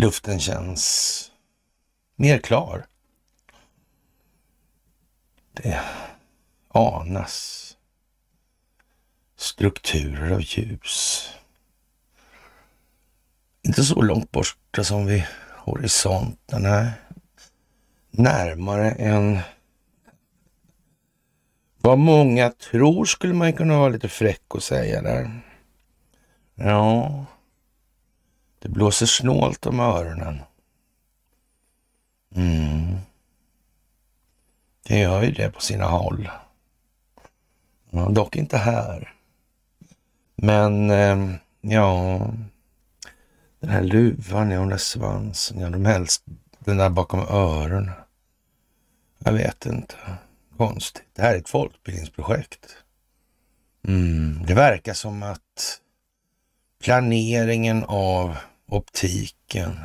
Luften känns mer klar. Det anas strukturer av ljus. Inte så långt borta som vi horisonten, nej. Närmare än vad många tror skulle man kunna vara lite fräck och säga där. Ja, det blåser snålt om öronen. Mm. Det gör ju det på sina håll. Ja, dock inte här. Men eh, ja, den här luvan, ja, den där svansen, ja, de helst den där bakom öronen. Jag vet inte. Konstigt. Det här är ett folkbildningsprojekt. Mm, det verkar som att planeringen av optiken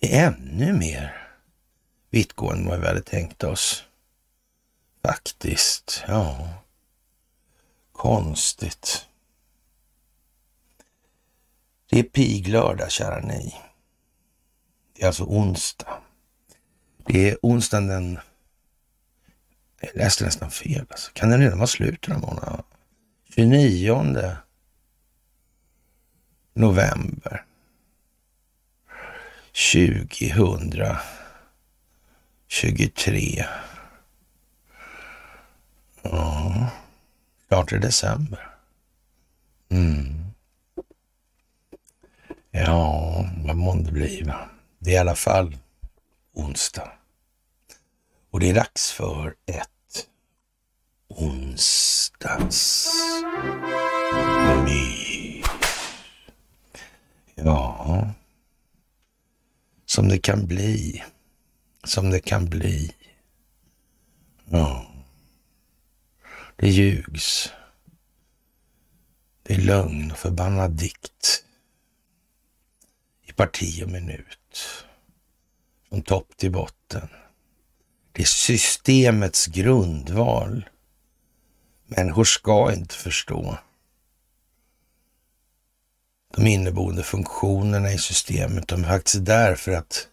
är ännu mer vittgående än vad vi hade tänkt oss. Faktiskt, ja. Konstigt. Det är piglördag, kära ni. Det är alltså onsdag. Det är onsdagen den... Jag läste nästan fel. Alltså. Kan den redan vara slut den här månaden? 29 november 2023. Ja, klart är december. Mm. Ja, vad månde bli va? Det är i alla fall onsdag. Och det är dags för ett onsdags. Ja, som det kan bli. Som det kan bli. Ja. Det ljugs. Det är lögn och förbannad dikt. Parti och minut. Från topp till botten. Det är systemets grundval. Människor ska inte förstå de inneboende funktionerna i systemet. De är faktiskt där för att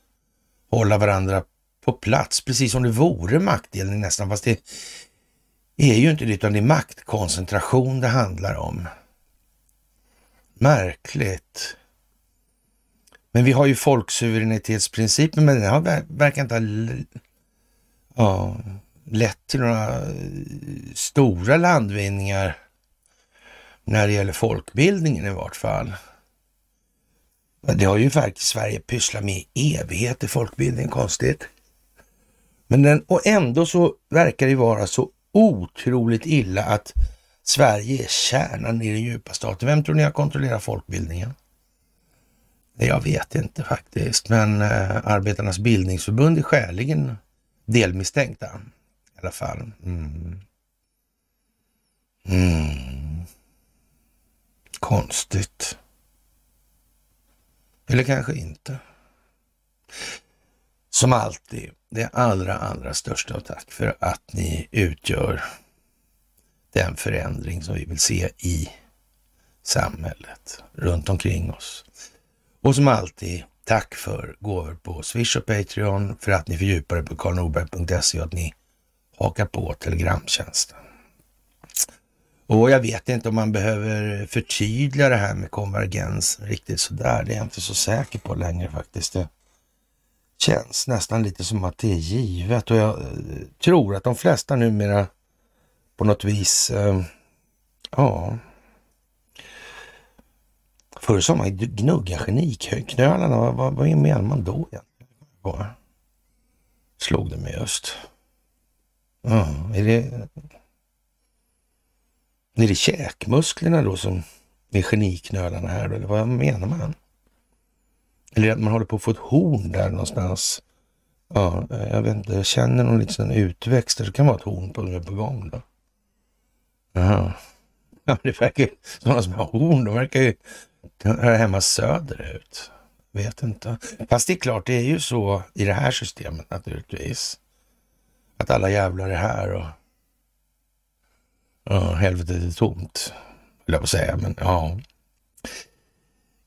hålla varandra på plats, precis som det vore maktdelning nästan, fast det är ju inte det, utan det är maktkoncentration det handlar om. Märkligt. Men vi har ju folksuveränitetsprincipen, men den har verkar inte ha ja, lett till några eh, stora landvinningar när det gäller folkbildningen i vart fall. Det har ju faktiskt Sverige pysslat med i evigheter, folkbildning, konstigt. Men den, och ändå så verkar det vara så otroligt illa att Sverige är kärnan i den djupa staten. Vem tror ni har kontrollerat folkbildningen? Jag vet inte faktiskt, men eh, Arbetarnas bildningsförbund är skäligen delmisstänkta i alla fall. Mm. Mm. Konstigt. Eller kanske inte. Som alltid, det allra, allra största och tack för att ni utgör den förändring som vi vill se i samhället runt omkring oss. Och som alltid, tack för gåvor på Swish och Patreon, för att ni fördjupar er på karlnorberg.se och att ni hakar på Telegramtjänsten. Och jag vet inte om man behöver förtydliga det här med konvergens riktigt sådär. Det är jag inte så säker på längre faktiskt. Det känns nästan lite som att det är givet och jag eh, tror att de flesta numera på något vis, äh, ja, Förr sa man gnugga geniknölarna. Vad, vad, vad menar man då egentligen? Slog det mig just. Ja, är det är det käkmusklerna då som är geniknölarna här då, eller vad menar man? Eller att man håller på att få ett horn där någonstans. Ja, jag vet inte, jag känner någon liten utväxt där. Det kan vara ett horn på, på gång då. Jaha. Ja, det verkar ju, sådana som har horn, de verkar ju Hör hemma söderut. vet inte. Fast det är klart, det är ju så i det här systemet naturligtvis. Att alla jävlar är här och ja, helvetet är tomt. Vill jag på säga, men ja.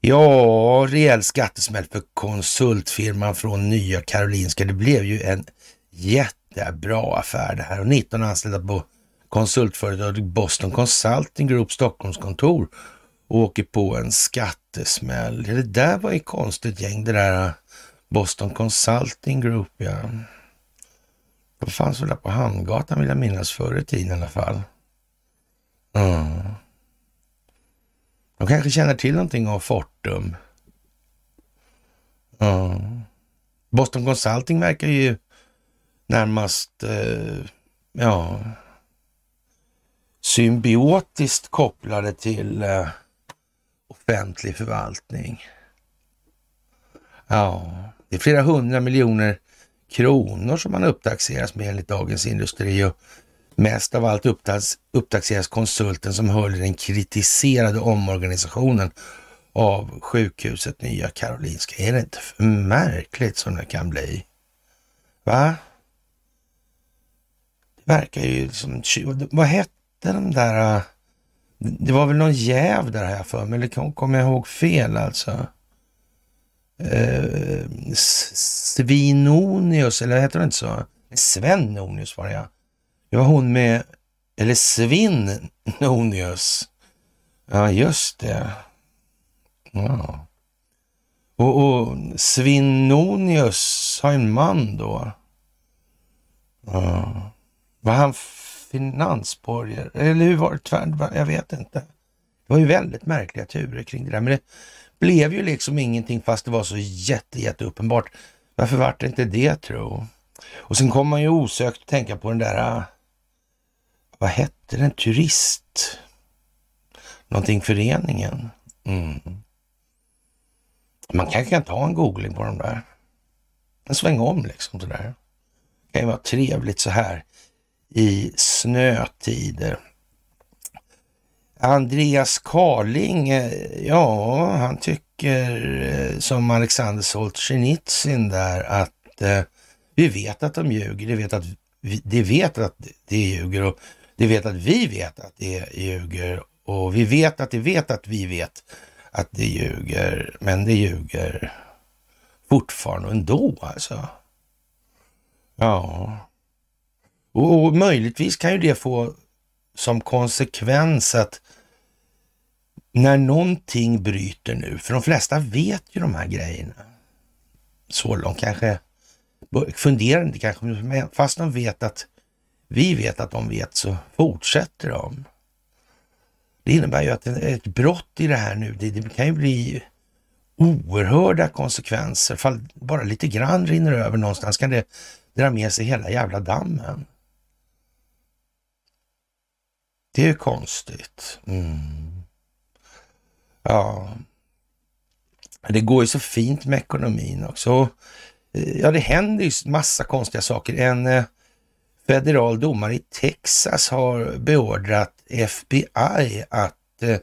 Ja, rejäl skattesmäll för konsultfirman från Nya Karolinska. Det blev ju en jättebra affär det här och 19 anställda på konsultföretaget Boston Consulting Group Stockholms och åker på en skattesmäll. Det där var ju konstigt gäng det där äh, Boston Consulting Group ja. Det fanns väl där på Hamngatan vill jag minnas förr i tiden i alla fall. Mm. De kanske känner till någonting av Fortum. Mm. Boston Consulting verkar ju närmast, eh, ja, symbiotiskt kopplade till eh, offentlig förvaltning. Ja, det är flera hundra miljoner kronor som man upptaxeras med enligt Dagens Industri och mest av allt upptaxeras konsulten som höll i den kritiserade omorganisationen av sjukhuset Nya Karolinska. Är det inte för märkligt som det kan bli? Va? Det verkar ju som... Vad hette de där... Äh, det var väl någon jäv där här för mig, eller kommer jag ihåg fel alltså? Eh, Svinonius, eller heter det inte så? Svenonius var det ja. Det var hon med, eller Svinnonius. Ja, just det. Ja. Och, och Svinnonius har en man då. Ja. Var han finansborgare? Eller hur var det? Tvär, jag vet inte. Det var ju väldigt märkliga turer kring det där. Men det blev ju liksom ingenting fast det var så jätte, jätte uppenbart. Varför vart det inte det tro? Och sen kom man ju osökt att tänka på den där, äh, vad hette den, turist? Någonting föreningen. Mm. Man kanske kan ta en googling på de där. En sväng om liksom sådär. Det kan ju vara trevligt så här i snötider. Andreas Karling, eh, ja, han tycker eh, som Alexander Solzhenitsyn där att eh, vi vet att de ljuger. De vet att vi, de vet att de ljuger och de vet att vi vet att de ljuger och vi vet att de vet att vi vet att de ljuger. Men de ljuger fortfarande ändå alltså. Ja. Och, och möjligtvis kan ju det få som konsekvens att när någonting bryter nu, för de flesta vet ju de här grejerna. Så långt kanske, funderar inte kanske, fast de vet att vi vet att de vet så fortsätter de. Det innebär ju att ett brott i det här nu, det, det kan ju bli oerhörda konsekvenser. Fall bara lite grann rinner över någonstans kan det dra med sig hela jävla dammen. Det är ju konstigt. Mm. Ja, det går ju så fint med ekonomin också. Eh, ja, det händer ju massa konstiga saker. En eh, federal domare i Texas har beordrat FBI att eh,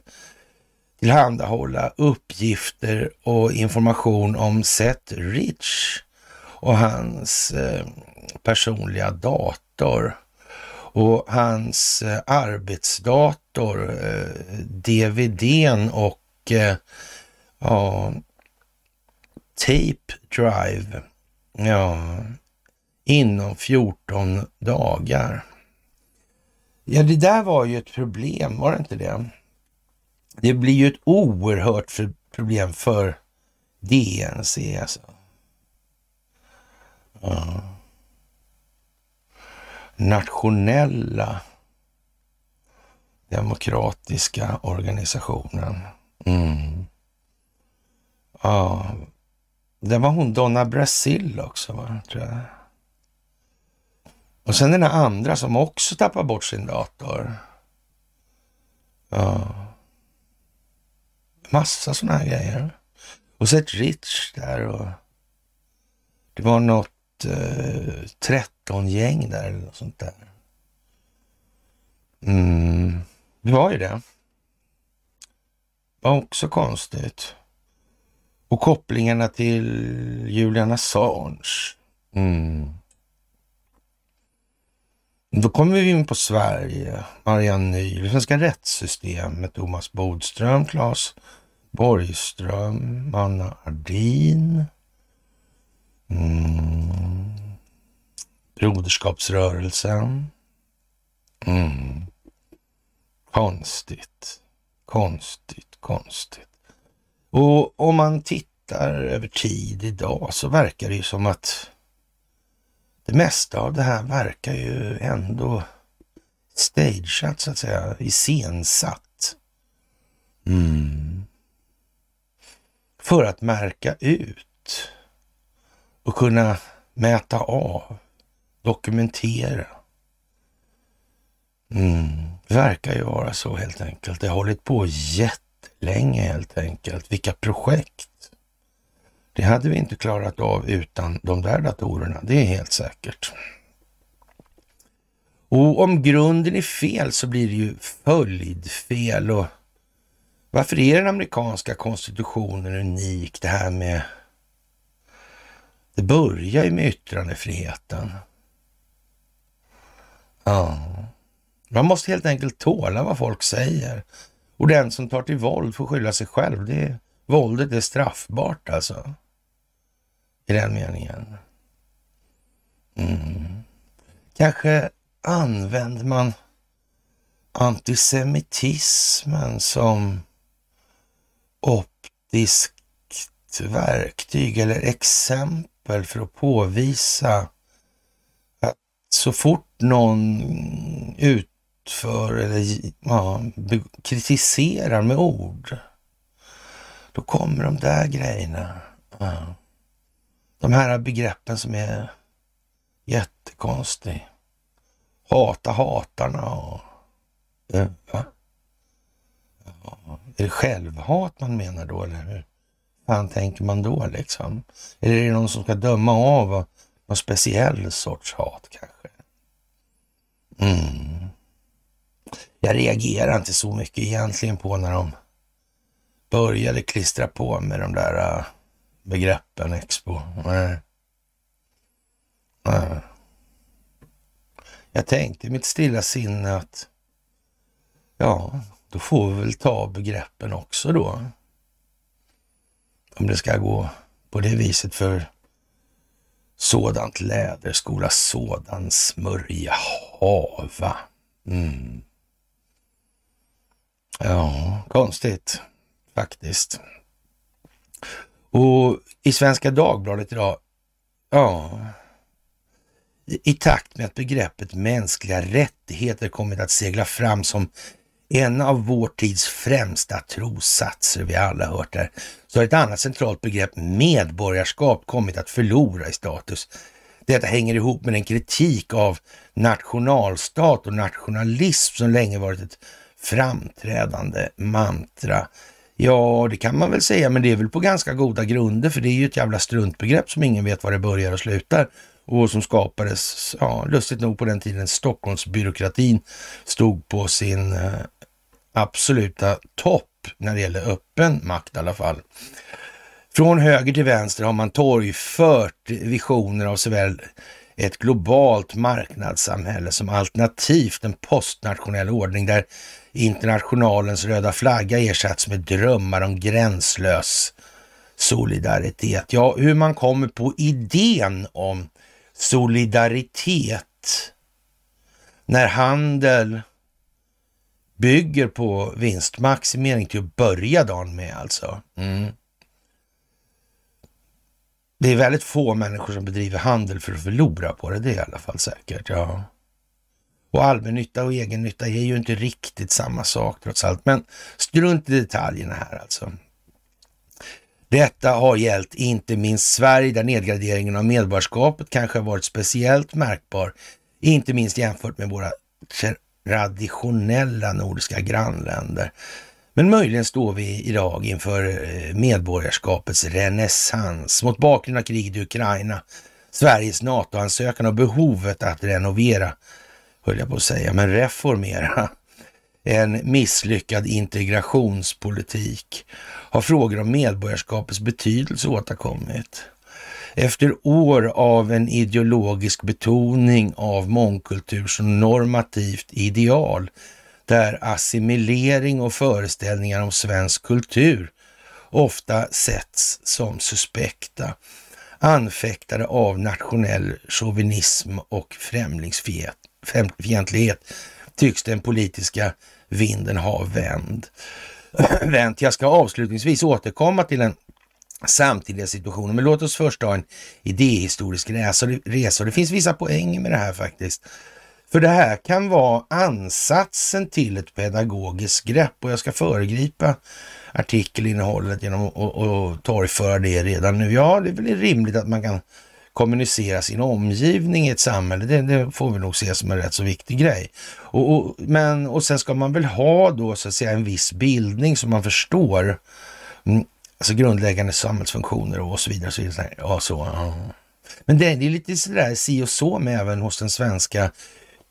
tillhandahålla uppgifter och information om Seth Rich och hans personliga dator och hans eh, arbetsdator, eh, DVDn och eh, ja, tape drive ja, inom 14 dagar. Ja, det där var ju ett problem, var det inte det? Det blir ju ett oerhört för problem för DNC alltså. Ja nationella demokratiska organisationen. Mm. Ja, det var hon Donna Brasil också, va, tror jag. Och sen den här andra som också tappar bort sin dator. Ja. Massa sådana här grejer. Och så ett Rich där och det var något eh, 13-gäng där eller något sånt där. Mm, det var ju det. Det var också konstigt. Och kopplingarna till Julian Assange. Mm. Då kommer vi in på Sverige, Marianne Ny, svenska rättssystemet, Thomas Bodström, Claes Borgström, Anna Ardin. Mm. Broderskapsrörelsen. Mm. Konstigt, konstigt, konstigt. Och om man tittar över tid idag så verkar det ju som att det mesta av det här verkar ju ändå stageat så att säga, iscensatt. Mm. För att märka ut och kunna mäta av, dokumentera. Mm. Det verkar ju vara så helt enkelt. Det har hållit på jättelänge helt enkelt. Vilka projekt. Det hade vi inte klarat av utan de där datorerna, det är helt säkert. Och om grunden är fel så blir det ju följdfel. Och varför är den amerikanska konstitutionen unik? Det här med... Det börjar ju med yttrandefriheten. Ja. Man måste helt enkelt tåla vad folk säger. Och den som tar till våld får skylla sig själv. Det, våldet är straffbart alltså i den meningen. Mm. Kanske använder man antisemitismen som optiskt verktyg eller exempel för att påvisa så fort någon utför eller ja, kritiserar med ord, då kommer de där grejerna. Ja. De här begreppen som är jättekonstiga. Hata hatarna och... Ja, va? Ja, är det självhat man menar då eller hur fan tänker man då liksom? Eller är det någon som ska döma av någon speciell sorts hat kanske? Mm. Jag reagerar inte så mycket egentligen på när de började klistra på med de där uh, begreppen Expo. Nej. Nej. Jag tänkte i mitt stilla sinne att ja, då får vi väl ta begreppen också då. Om det ska gå på det viset för sådant läderskola, sådan smörja hava. Mm. Ja, konstigt faktiskt. Och i Svenska Dagbladet idag, ja, i takt med att begreppet mänskliga rättigheter kommit att segla fram som en av vår tids främsta trossatser, vi alla hört där, så har ett annat centralt begrepp, medborgarskap, kommit att förlora i status. Detta hänger ihop med den kritik av nationalstat och nationalism som länge varit ett framträdande mantra Ja, det kan man väl säga, men det är väl på ganska goda grunder, för det är ju ett jävla struntbegrepp som ingen vet var det börjar och slutar och som skapades, ja, lustigt nog på den tiden Stockholmsbyråkratin stod på sin eh, absoluta topp när det gäller öppen makt i alla fall. Från höger till vänster har man torgfört visioner av såväl ett globalt marknadssamhälle som alternativt en postnationell ordning där internationalens röda flagga ersatts med drömmar om gränslös solidaritet. Ja, hur man kommer på idén om solidaritet när handel bygger på vinstmaximering till att börja dagen med alltså. Mm. Det är väldigt få människor som bedriver handel för att förlora på det, det är i alla fall säkert. Ja. Och allmännytta och egennytta är ju inte riktigt samma sak trots allt. Men strunt i detaljerna här alltså. Detta har gällt inte minst Sverige där nedgraderingen av medborgarskapet kanske har varit speciellt märkbar. Inte minst jämfört med våra traditionella nordiska grannländer. Men möjligen står vi idag inför eh, medborgarskapets renässans mot bakgrund av kriget i Ukraina, Sveriges NATO-ansökan och behovet att renovera höll jag på att säga, men reformera en misslyckad integrationspolitik har frågor om medborgarskapets betydelse återkommit. Efter år av en ideologisk betoning av mångkultur som normativt ideal där assimilering och föreställningar om svensk kultur ofta sätts som suspekta, anfäktade av nationell chauvinism och främlingsfientlighet tycks den politiska vinden har vänd. vänt. Jag ska avslutningsvis återkomma till den samtidiga situationen, men låt oss först ha en idéhistorisk resa. Det finns vissa poänger med det här faktiskt. För det här kan vara ansatsen till ett pedagogiskt grepp och jag ska föregripa artikelinnehållet genom att torgföra det redan nu. Ja, det är väl rimligt att man kan kommunicera sin omgivning i ett samhälle. Det, det får vi nog se som en rätt så viktig grej. Och, och, men, och sen ska man väl ha då så att säga en viss bildning så man förstår mm, alltså grundläggande samhällsfunktioner och så vidare. Och så vidare. Ja, så, ja. Men det, det är lite sådär si och så med även hos den svenska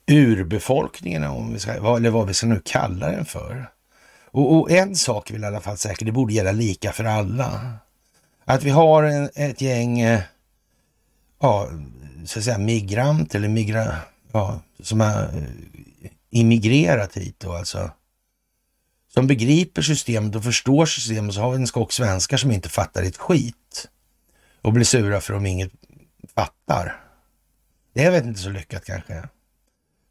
urbefolkningen, om vi ska, eller vad vi ska nu kalla den för. Och, och, en sak är väl i alla fall säkert, det borde gälla lika för alla. Att vi har en, ett gäng, eh, ja, så att säga migrant eller migra, ja, som har eh, immigrerat hit då alltså. Som begriper systemet och förstår systemet. Så har vi en skock svenskar som inte fattar ett skit. Och blir sura för om inget fattar. Det är väl inte så lyckat kanske.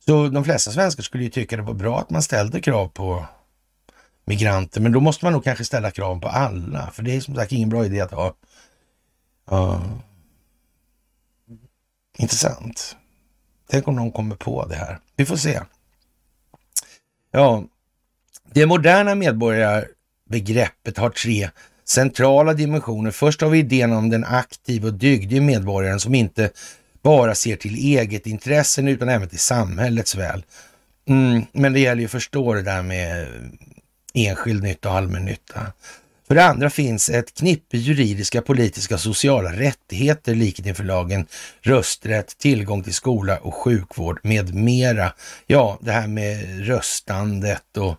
Så de flesta svenskar skulle ju tycka det var bra att man ställde krav på migranter, men då måste man nog kanske ställa krav på alla, för det är som sagt ingen bra idé att ha. Uh, intressant. Tänk om någon kommer på det här. Vi får se. Ja, det moderna medborgarbegreppet har tre centrala dimensioner. Först har vi idén om den aktiva och dygdige medborgaren som inte bara ser till eget intressen utan även till samhällets väl. Mm, men det gäller ju att förstå det där med enskild nytta och allmännytta. För det andra finns ett knippe juridiska, politiska och sociala rättigheter, likhet inför lagen, rösträtt, tillgång till skola och sjukvård med mera. Ja, det här med röstandet och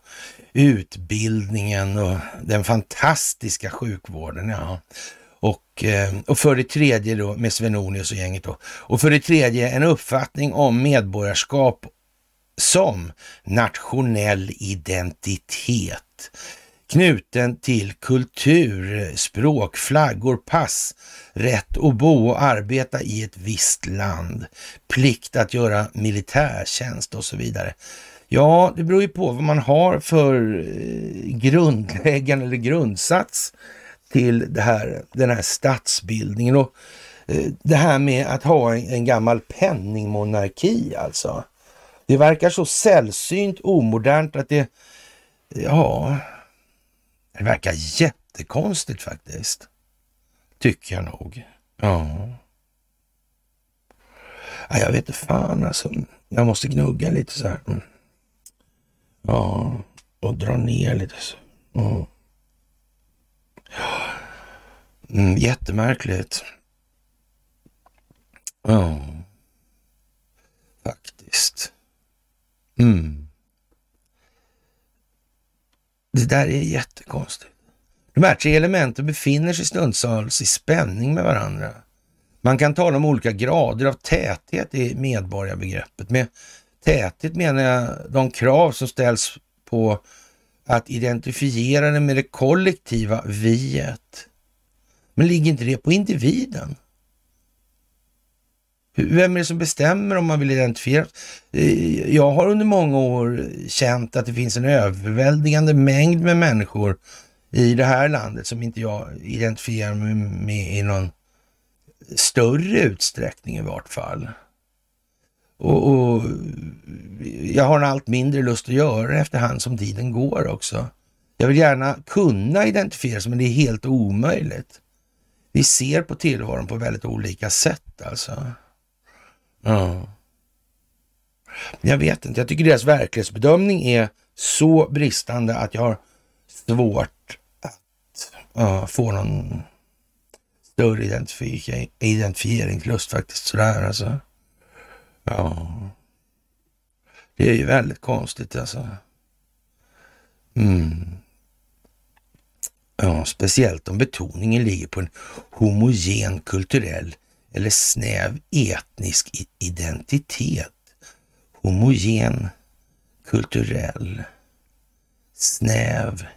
utbildningen och den fantastiska sjukvården. Ja. Och, eh, och för det tredje då med Svenonius och gänget då. Och för det tredje en uppfattning om medborgarskap som nationell identitet knuten till kultur, språk, flaggor, pass, rätt att bo och arbeta i ett visst land, plikt att göra militärtjänst och så vidare. Ja, det beror ju på vad man har för eh, grundläggande eller grundsats till det här, den här statsbildningen. Och eh, det här med att ha en, en gammal penningmonarki alltså. Det verkar så sällsynt omodernt att det, ja, det verkar jättekonstigt faktiskt. Tycker jag nog. Ja. ja jag vet inte fan alltså. Jag måste gnugga lite så här. Mm. Ja, och dra ner lite så. Mm. Mm, jättemärkligt. Ja, faktiskt. Mm. Det där är jättekonstigt. De här tre elementen befinner sig stundtals i spänning med varandra. Man kan tala om olika grader av täthet i medborgarbegreppet. Med täthet menar jag de krav som ställs på att identifiera det med det kollektiva viet. Men ligger inte det på individen? Vem är det som bestämmer om man vill identifiera? Eh, jag har under många år känt att det finns en överväldigande mängd med människor i det här landet som inte jag identifierar mig med i någon större utsträckning i vart fall. Och, och, jag har en allt mindre lust att göra det efterhand som tiden går också. Jag vill gärna kunna identifiera sig, men det är helt omöjligt. Vi ser på tillvaron på väldigt olika sätt alltså. Ja. Jag vet inte, jag tycker deras verklighetsbedömning är så bristande att jag har svårt att uh, få någon större identifiering, identifieringslust faktiskt sådär alltså. Ja. Det är ju väldigt konstigt alltså. Mm. Ja, speciellt om betoningen ligger på en homogen kulturell eller snäv etnisk identitet. Homogen, kulturell, snäv,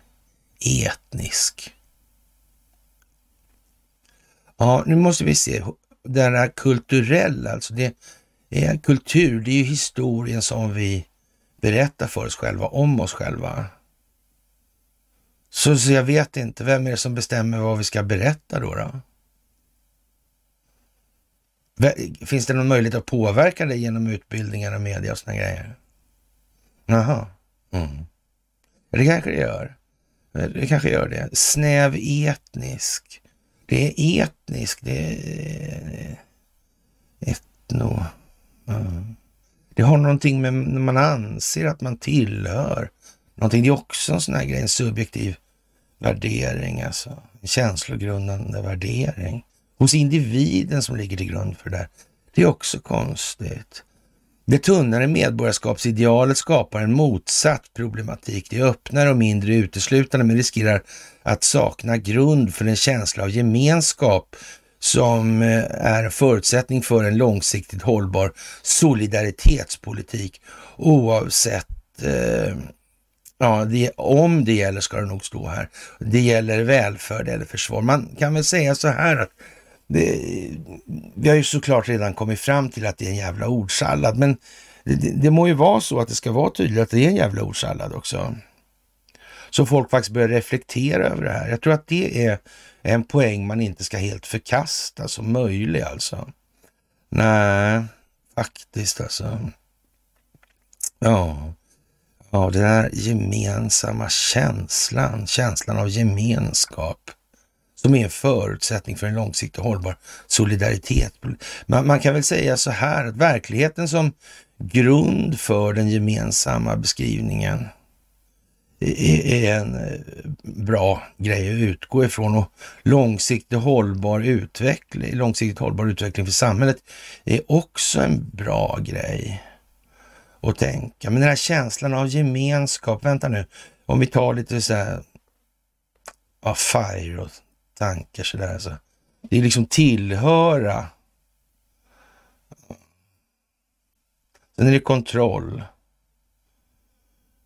etnisk. Ja, nu måste vi se. Den här kulturella, alltså det är kultur, det är ju historien som vi berättar för oss själva, om oss själva. Så, så jag vet inte, vem är det som bestämmer vad vi ska berätta då? då? Finns det någon möjlighet att påverka det genom utbildningar och media och sådana grejer? Jaha. Mm. Det kanske det gör. Det kanske gör det. Snäv etnisk. Det är etnisk. Det är eh, etno. Mm. Det har någonting med när man anser att man tillhör någonting. Det är också en sån här grej, en subjektiv värdering, alltså. En känslogrundande värdering hos individen som ligger till grund för det där. Det är också konstigt. Det tunnare medborgarskapsidealet skapar en motsatt problematik. Det är öppnare och mindre uteslutande men riskerar att sakna grund för en känsla av gemenskap som eh, är en förutsättning för en långsiktigt hållbar solidaritetspolitik oavsett eh, Ja, det, om det gäller ska det nog stå här. Det gäller välfärd eller försvar. Man kan väl säga så här att det, vi har ju såklart redan kommit fram till att det är en jävla ordsallad, men det, det må ju vara så att det ska vara tydligt att det är en jävla ordsallad också. Så folk faktiskt börjar reflektera över det här. Jag tror att det är en poäng man inte ska helt förkasta som möjlig alltså. Nej, faktiskt alltså. Ja, ja, den här gemensamma känslan, känslan av gemenskap som är en förutsättning för en långsiktig hållbar solidaritet. Man, man, kan väl säga så här att verkligheten som grund för den gemensamma beskrivningen är, är en eh, bra grej att utgå ifrån och långsiktigt hållbar utveckling, långsiktigt hållbar utveckling för samhället är också en bra grej att tänka. Men den här känslan av gemenskap, vänta nu, om vi tar lite så här, ja, FIRE och tankar sådär. Alltså. Det är liksom tillhöra. Sen är det kontroll.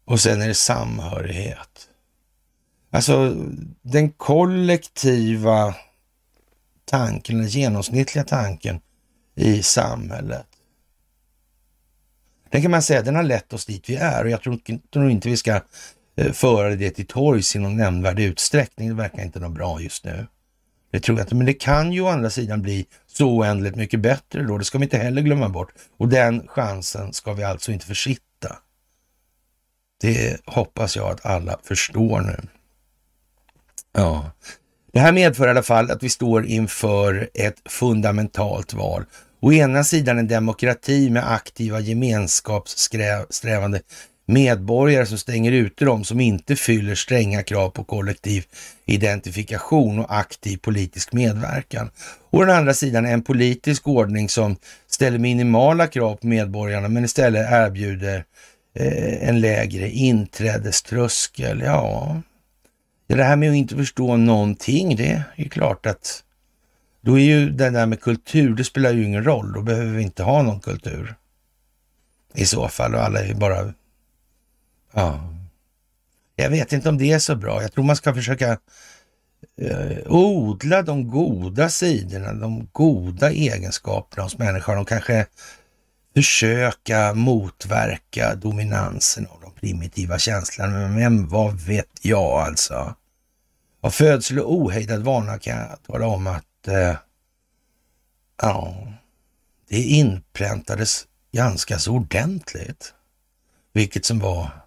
Och sen är det samhörighet. Alltså den kollektiva tanken, den genomsnittliga tanken i samhället. Den kan man säga, den har lett oss dit vi är och jag tror, tror inte vi ska Eh, föra det till torgs i någon nämnvärd utsträckning. Det verkar inte något bra just nu. Det tror jag inte, men det kan ju å andra sidan bli så oändligt mycket bättre då. Det ska vi inte heller glömma bort. Och den chansen ska vi alltså inte försitta. Det hoppas jag att alla förstår nu. Ja, det här medför i alla fall att vi står inför ett fundamentalt val. Å ena sidan en demokrati med aktiva gemenskapssträvande medborgare som stänger ute de som inte fyller stränga krav på kollektiv identifikation och aktiv politisk medverkan. Och den andra sidan en politisk ordning som ställer minimala krav på medborgarna men istället erbjuder eh, en lägre inträdeströskel. Ja, det här med att inte förstå någonting, det är klart att då är ju det där med kultur, det spelar ju ingen roll. Då behöver vi inte ha någon kultur i så fall och alla är bara Ja. Jag vet inte om det är så bra. Jag tror man ska försöka eh, odla de goda sidorna, de goda egenskaperna hos människan och kanske försöka motverka dominansen av de primitiva känslorna. Men vad vet jag alltså? Av födsel och ohejdad vana kan jag tala om att eh, ja, det inpräntades ganska så ordentligt. Vilket som var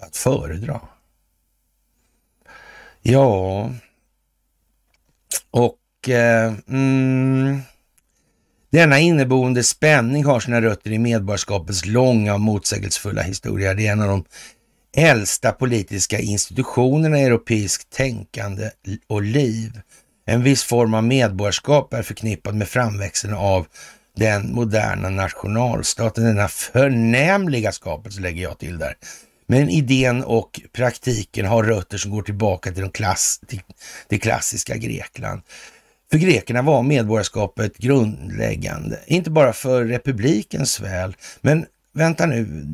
att föredra. Ja, och eh, mm, denna inneboende spänning har sina rötter i medborgarskapets långa och motsägelsefulla historia. Det är en av de äldsta politiska institutionerna i europeiskt tänkande och liv. En viss form av medborgarskap är förknippad med framväxten av den moderna nationalstaten, denna förnämliga skapelse lägger jag till där men idén och praktiken har rötter som går tillbaka till, de klass, till det klassiska Grekland. För grekerna var medborgarskapet grundläggande, inte bara för republikens väl, men vänta nu,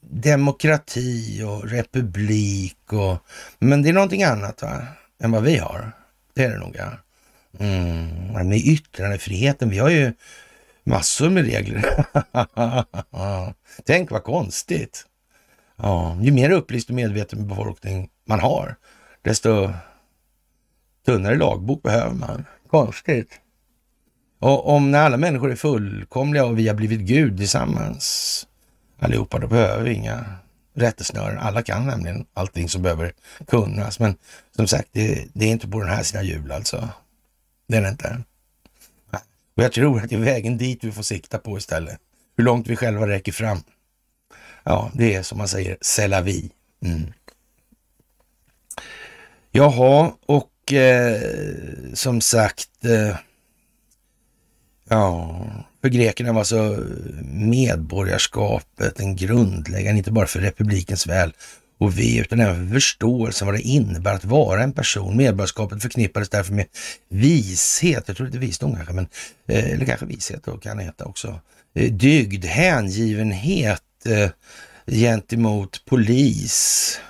demokrati och republik och... Men det är någonting annat va? än vad vi har. Det är det nog ja. Mm, med yttrandefriheten, vi har ju massor med regler. Tänk vad konstigt. Ja, ju mer upplyst och medveten befolkning man har, desto tunnare lagbok behöver man. Konstigt. Och om när alla människor är fullkomliga och vi har blivit Gud tillsammans, allihopa, då behöver vi inga rättesnören. Alla kan nämligen allting som behöver kunnas. Men som sagt, det, det är inte på den här sina jul alltså. Det är det inte. Och jag tror att det är vägen dit vi får sikta på istället. Hur långt vi själva räcker fram. Ja, det är som man säger, c'est vi. Mm. Jaha, och eh, som sagt, eh, ja, för grekerna var så medborgarskapet en grundläggande, inte bara för republikens väl och vi, utan även för förståelsen vad det innebär att vara en person. Medborgarskapet förknippades därför med vishet, jag tror inte visdom kanske, men, eh, eller kanske vishet då kan det heta också. Eh, dygd, hängivenhet eh, gentemot polis,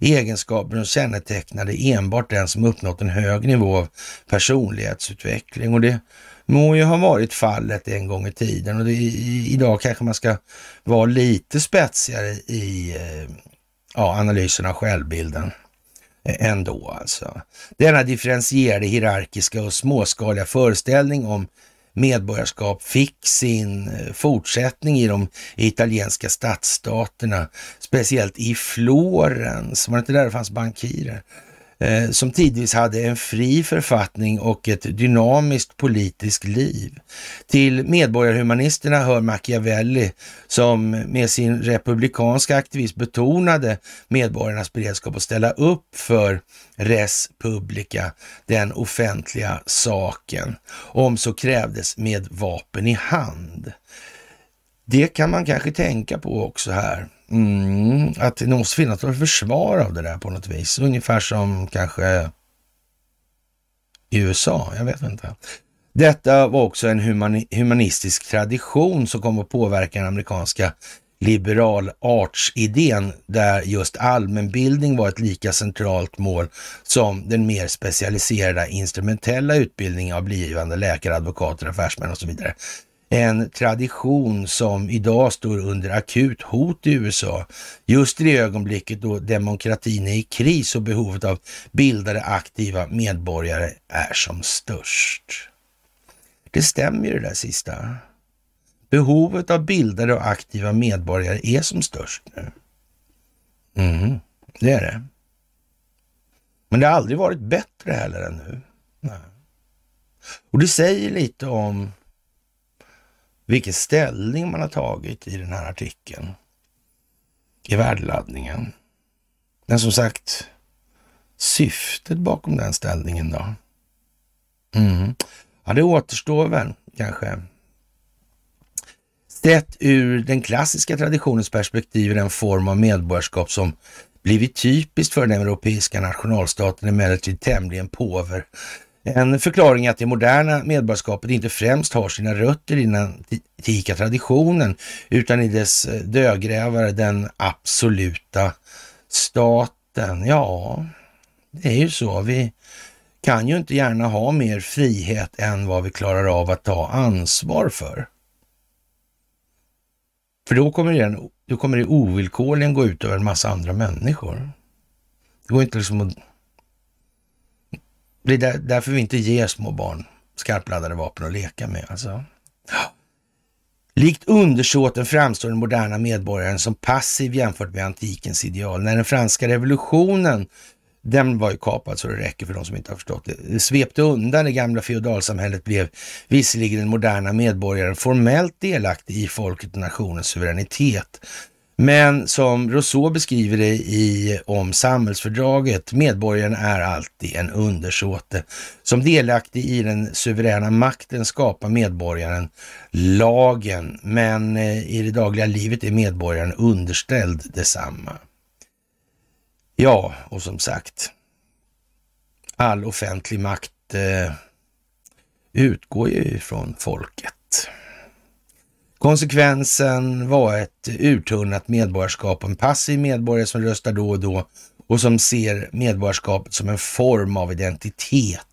egenskaper som kännetecknade enbart den som uppnått en hög nivå av personlighetsutveckling. Och det må ju ha varit fallet en gång i tiden och det, idag kanske man ska vara lite spetsigare i eh, ja, analysen av självbilden eh, ändå alltså. Denna differentierade, hierarkiska och småskaliga föreställning om medborgarskap fick sin eh, fortsättning i de italienska stadsstaterna, speciellt i Florens. Var det inte där det fanns bankirer? Eh, som tidvis hade en fri författning och ett dynamiskt politiskt liv. Till medborgarhumanisterna hör Machiavelli som med sin republikanska aktivism betonade medborgarnas beredskap att ställa upp för res publica, den offentliga saken, om så krävdes med vapen i hand. Det kan man kanske tänka på också här. Mm, att det måste finnas något försvar av det där på något vis. Ungefär som kanske i USA, jag vet inte. Detta var också en humani humanistisk tradition som kom att påverka den amerikanska liberal arts-idén där just allmänbildning var ett lika centralt mål som den mer specialiserade instrumentella utbildningen av blivande läkare, advokater, affärsmän och så vidare en tradition som idag står under akut hot i USA. Just i det ögonblicket då demokratin är i kris och behovet av bildade aktiva medborgare är som störst. Det stämmer ju det där sista. Behovet av bildade och aktiva medborgare är som störst nu. Mm, det är det. Men det har aldrig varit bättre heller än nu. Nej. Och det säger lite om vilken ställning man har tagit i den här artikeln i värdeladdningen. Men som sagt, syftet bakom den ställningen då? Mm. Ja, det återstår väl kanske. Sett ur den klassiska traditionens perspektiv är den form av medborgarskap som blivit typiskt för den europeiska nationalstaten emellertid tämligen påver en förklaring är att det moderna medborgarskapet inte främst har sina rötter i den antika traditionen, utan i dess eh, dödgrävare, den absoluta staten. Ja, det är ju så. Vi kan ju inte gärna ha mer frihet än vad vi klarar av att ta ansvar för. För då kommer det, då kommer det ovillkorligen gå ut över en massa andra människor. Det går inte liksom att det är där, därför vi inte ger små barn skarpladdade vapen att leka med. Alltså. Likt undersåten framstår den moderna medborgaren som passiv jämfört med antikens ideal. När den franska revolutionen, den var ju kapad så det räcker för de som inte har förstått det, svepte undan det gamla feodalsamhället blev visserligen den moderna medborgaren formellt delaktig i folket och nationens suveränitet. Men som Rousseau beskriver det i om samhällsfördraget, medborgaren är alltid en undersåte. Som delaktig i den suveräna makten skapar medborgaren lagen, men eh, i det dagliga livet är medborgaren underställd detsamma. Ja, och som sagt, all offentlig makt eh, utgår ju från folket. Konsekvensen var ett uttunnat medborgarskap och en passiv medborgare som röstar då och då och som ser medborgarskapet som en form av identitet.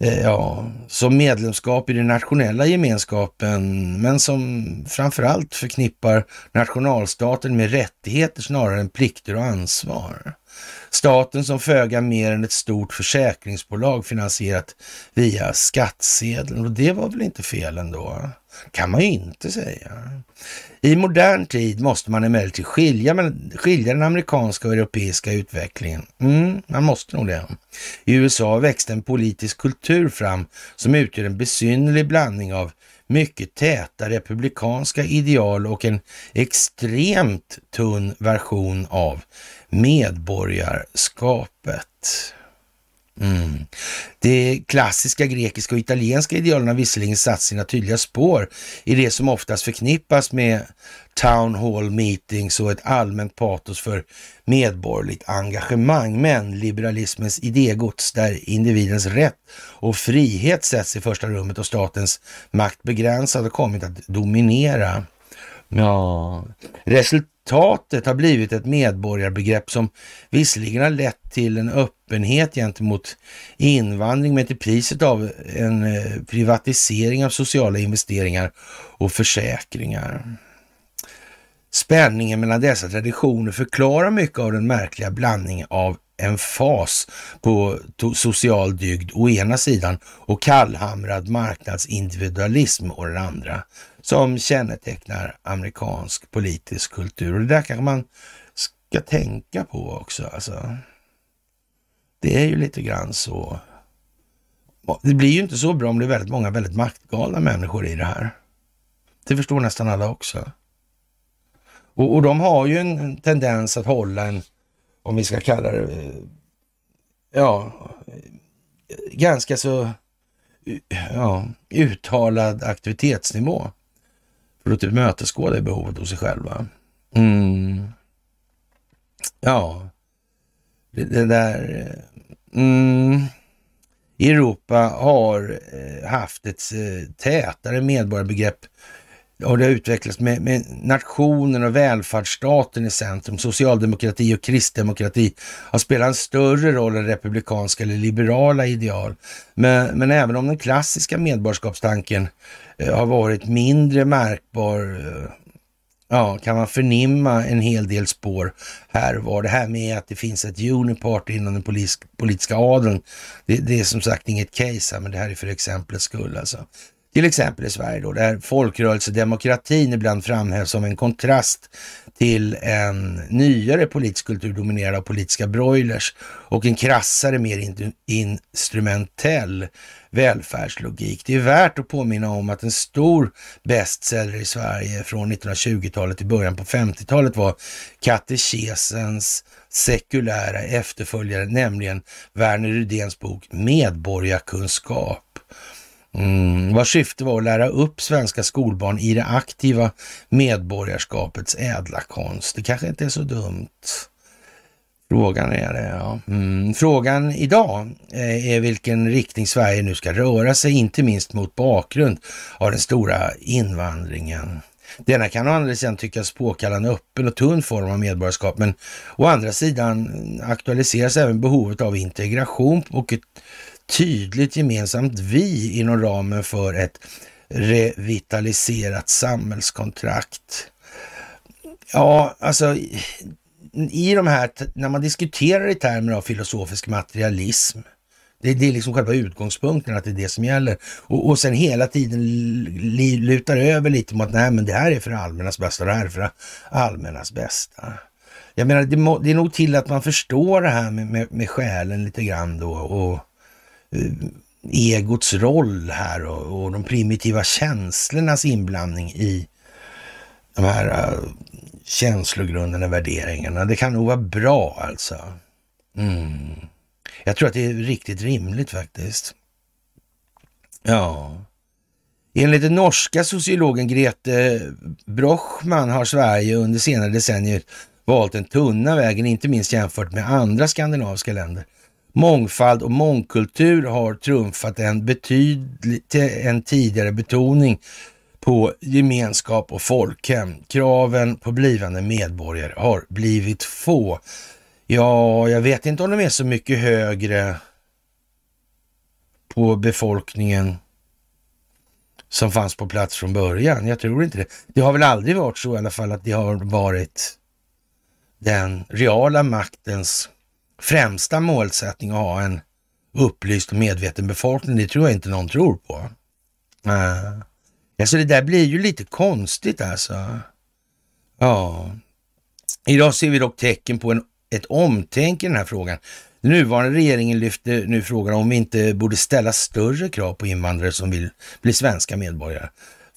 Eh, ja, som medlemskap i den nationella gemenskapen, men som framförallt förknippar nationalstaten med rättigheter snarare än plikter och ansvar. Staten som föga mer än ett stort försäkringsbolag finansierat via skattsedeln. Och det var väl inte fel ändå? Kan man ju inte säga. I modern tid måste man emellertid skilja, skilja den amerikanska och europeiska utvecklingen. Mm, man måste nog det. I USA växte en politisk kultur fram som utgör en besynnerlig blandning av mycket täta republikanska ideal och en extremt tunn version av medborgarskapet. Mm. De klassiska grekiska och italienska idealen har visserligen satt sina tydliga spår i det som oftast förknippas med town hall meetings och ett allmänt patos för medborgerligt engagemang. Men liberalismens idégods där individens rätt och frihet sätts i första rummet och statens makt begränsad har kommit att dominera. Ja, resultatet har blivit ett medborgarbegrepp som visserligen har lett till en öppenhet gentemot invandring men till priset av en eh, privatisering av sociala investeringar och försäkringar. Spänningen mellan dessa traditioner förklarar mycket av den märkliga blandningen av en fas på social dygd å ena sidan och kallhamrad marknadsindividualism å den andra som kännetecknar amerikansk politisk kultur. Och det där kanske man ska tänka på också. Alltså. Det är ju lite grann så. Det blir ju inte så bra om det är väldigt många väldigt maktgalna människor i det här. Det förstår nästan alla också. Och, och de har ju en tendens att hålla en, om vi ska kalla det, eh, ja, ganska så eh, ja, uttalad aktivitetsnivå för att tillmötesgå typ det behovet hos sig själva. Mm. Ja, det, det där... Eh, mm. Europa har eh, haft ett eh, tätare medborgarbegrepp och det har utvecklats med, med nationen och välfärdsstaten i centrum. Socialdemokrati och kristdemokrati har spelat en större roll än republikanska eller liberala ideal. Men, men även om den klassiska medborgarskapstanken eh, har varit mindre märkbar eh, ja, kan man förnimma en hel del spår här och var. Det här med att det finns ett uniparty inom den polis, politiska adeln, det, det, är som sagt inget case här, men det här är för exemplets skull alltså. Till exempel i Sverige då, där folkrörelsedemokratin ibland framhävs som en kontrast till en nyare politisk kultur dominerad av politiska broilers och en krassare, mer instrumentell välfärdslogik. Det är värt att påminna om att en stor bestseller i Sverige från 1920-talet till början på 50-talet var katekesens sekulära efterföljare, nämligen Verner Rydéns bok Medborgarkunskap Mm, vars syfte var att lära upp svenska skolbarn i det aktiva medborgarskapets ädla konst. Det kanske inte är så dumt. Frågan är det, ja. Mm. Frågan idag eh, är vilken riktning Sverige nu ska röra sig, inte minst mot bakgrund av den stora invandringen. Denna kan å andra sidan tyckas påkalla en öppen och tunn form av medborgarskap, men å andra sidan aktualiseras även behovet av integration och ett tydligt gemensamt vi inom ramen för ett revitaliserat samhällskontrakt. Ja, alltså i de här, när man diskuterar i termer av filosofisk materialism, det, det är liksom själva utgångspunkten att det är det som gäller. Och, och sen hela tiden lutar över lite mot att nej, men det här är för allmännas bästa det här är för allmännas bästa. Jag menar, det, må, det är nog till att man förstår det här med, med, med själen lite grann då och Eh, egots roll här och, och de primitiva känslornas inblandning i de här uh, känslogrunderna, värderingarna. Det kan nog vara bra alltså. Mm. Jag tror att det är riktigt rimligt faktiskt. Ja. Enligt den norska sociologen Grete Brochman har Sverige under senare decennier valt den tunna vägen, inte minst jämfört med andra skandinaviska länder. Mångfald och mångkultur har trumfat en, betydligt, en tidigare betoning på gemenskap och folkhem. Kraven på blivande medborgare har blivit få. Ja, jag vet inte om de är så mycket högre på befolkningen som fanns på plats från början. Jag tror inte det. Det har väl aldrig varit så i alla fall att det har varit den reala maktens främsta målsättning att ha en upplyst och medveten befolkning. Det tror jag inte någon tror på. Uh. Alltså det där blir ju lite konstigt alltså. Ja. Idag ser vi dock tecken på en, ett omtänk i den här frågan. Den nuvarande regeringen lyfter nu frågan om vi inte borde ställa större krav på invandrare som vill bli svenska medborgare.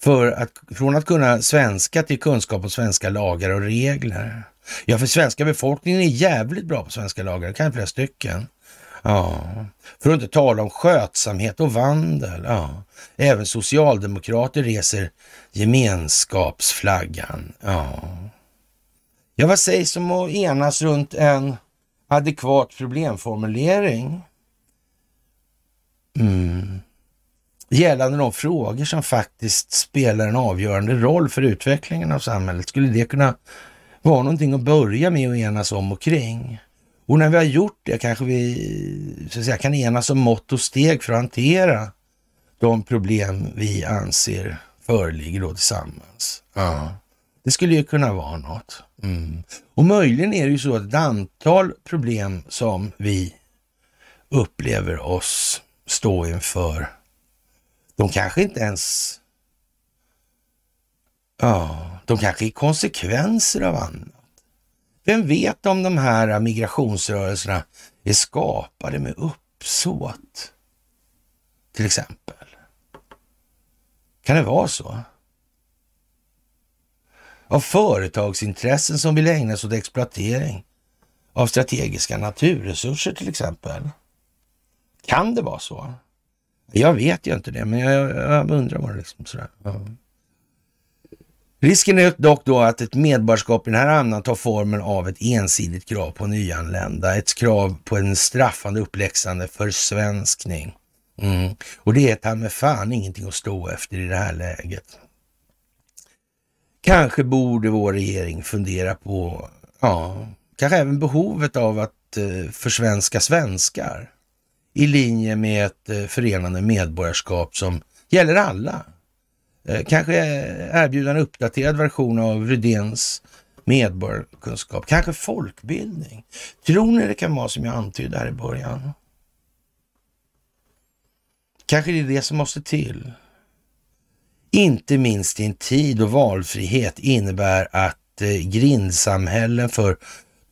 För att, från att kunna svenska till kunskap om svenska lagar och regler. Ja, för svenska befolkningen är jävligt bra på svenska lagar, det kan jag flera stycken. Ja, för att inte tala om skötsamhet och vandel. Ja. Även socialdemokrater reser gemenskapsflaggan. Ja. ja, vad sägs om att enas runt en adekvat problemformulering? Mm. Gällande de frågor som faktiskt spelar en avgörande roll för utvecklingen av samhället. Skulle det kunna vara någonting att börja med att enas om och kring? Och när vi har gjort det kanske vi så att säga, kan enas om mått och steg för att hantera de problem vi anser föreligger då tillsammans. Ja. Det skulle ju kunna vara något. Mm. Och möjligen är det ju så att ett antal problem som vi upplever oss stå inför, de kanske inte ens, ja, de kanske är konsekvenser av annat. Vem vet om de här migrationsrörelserna är skapade med uppsåt? Till exempel. Kan det vara så? Av företagsintressen som vill ägna sig åt exploatering av strategiska naturresurser till exempel. Kan det vara så? Jag vet ju inte det, men jag, jag undrar vad det liksom sådär. Ja. Risken är dock då att ett medborgarskap i den här andan tar formen av ett ensidigt krav på nyanlända, ett krav på en straffande uppläxande försvenskning. Mm. Och det är ta med fan ingenting att stå efter i det här läget. Kanske borde vår regering fundera på, ja, kanske även behovet av att eh, försvenska svenskar i linje med ett eh, förenande medborgarskap som gäller alla. Eh, kanske erbjuda en uppdaterad version av Rydéns medborgarkunskap, kanske folkbildning. Tror ni det kan vara som jag antydde här i början? Kanske det är det som måste till. Inte minst i en tid då valfrihet innebär att eh, grindsamhällen för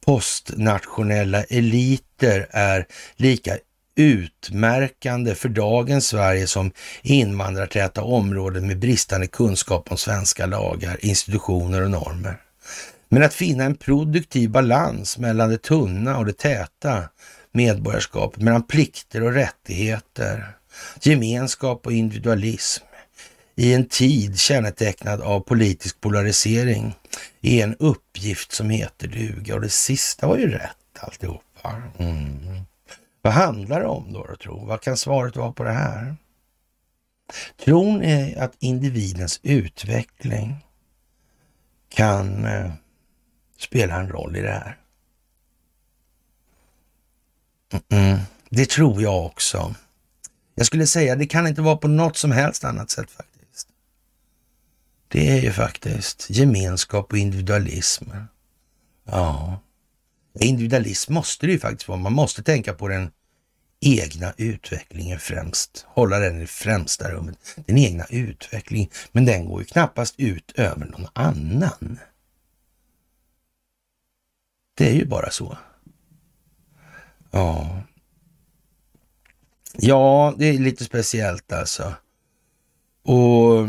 postnationella eliter är lika utmärkande för dagens Sverige som invandrartäta områden med bristande kunskap om svenska lagar, institutioner och normer. Men att finna en produktiv balans mellan det tunna och det täta medborgarskapet, mellan plikter och rättigheter, gemenskap och individualism i en tid kännetecknad av politisk polarisering är en uppgift som heter duga. Och det sista var ju rätt alltihopa. Mm. Vad handlar det om då, då tro? Vad kan svaret vara på det här? Tron är att individens utveckling kan eh, spela en roll i det här. Mm -mm. Det tror jag också. Jag skulle säga det kan inte vara på något som helst annat sätt faktiskt. Det är ju faktiskt gemenskap och individualism. Ja, individualism måste det ju faktiskt vara. Man måste tänka på den egna utvecklingen främst. Hålla den i främsta rummet. Den egna utvecklingen. Men den går ju knappast ut över någon annan. Det är ju bara så. Ja. Ja, det är lite speciellt alltså. Och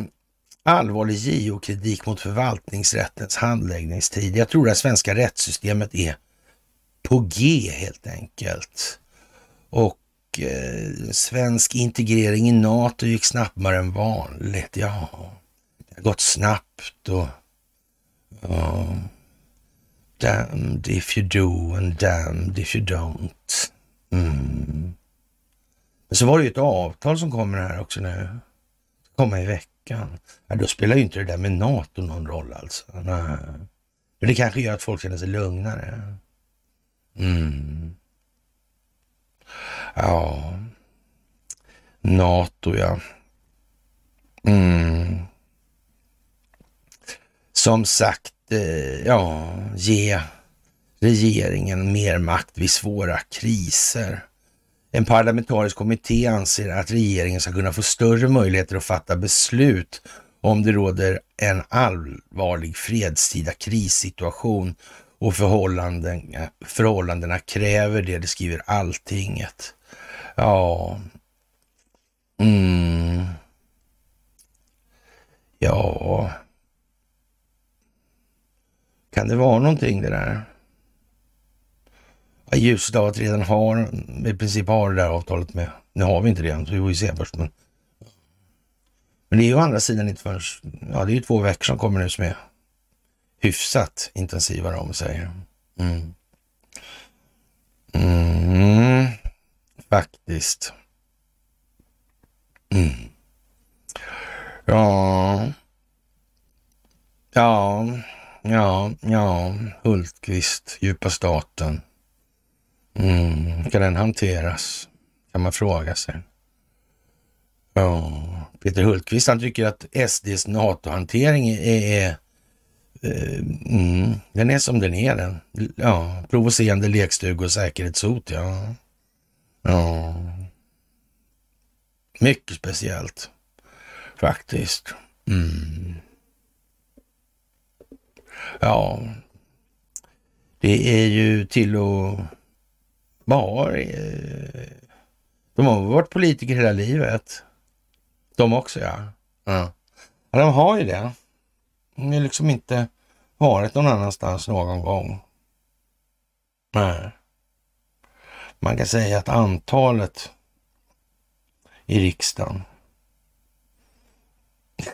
allvarlig JO-kritik mot förvaltningsrättens handläggningstid. Jag tror det svenska rättssystemet är på G helt enkelt. Och eh, svensk integrering i NATO gick snabbare än vanligt. Ja, det har gått snabbt och ja, Damned if you do and damned if you don't. Mm. Men så var det ju ett avtal som kommer här också nu. Komma i veckan. Ja, då spelar ju inte det där med NATO någon roll alltså. Nej. Men det kanske gör att folk känner sig lugnare. Mm. Ja, NATO ja. Mm. Som sagt, eh, ja, ge regeringen mer makt vid svåra kriser. En parlamentarisk kommitté anser att regeringen ska kunna få större möjligheter att fatta beslut om det råder en allvarlig fredstida krissituation och förhållanden, eh, förhållandena kräver det, det skriver alltinget. Ja. Mm. Ja. Kan det vara någonting det där? Ljuset av att redan har, i princip har det där avtalet med, nu har vi inte det än, så vi får ju se först. Men, men det är ju å andra sidan inte förrän, ja det är ju två veckor som kommer nu som är hyfsat intensivare om säger. Mm. Mm. Faktiskt. Mm. Ja. Ja, ja, ja. Hultqvist, djupa staten. Mm. Kan den hanteras? Kan man fråga sig. Ja, Peter Hultqvist han tycker att SDs NATO-hantering är, är Eh, mm, den är som den är den. Ja, provocerande lekstuga och säkerhetshot, ja. Ja. Mycket speciellt faktiskt. Mm. Ja, det är ju till att vara... Eh, de har varit politiker hela livet. De också, ja. Ja, ja de har ju det. Hon har liksom inte varit någon annanstans någon gång. Nej. Man kan säga att antalet i riksdagen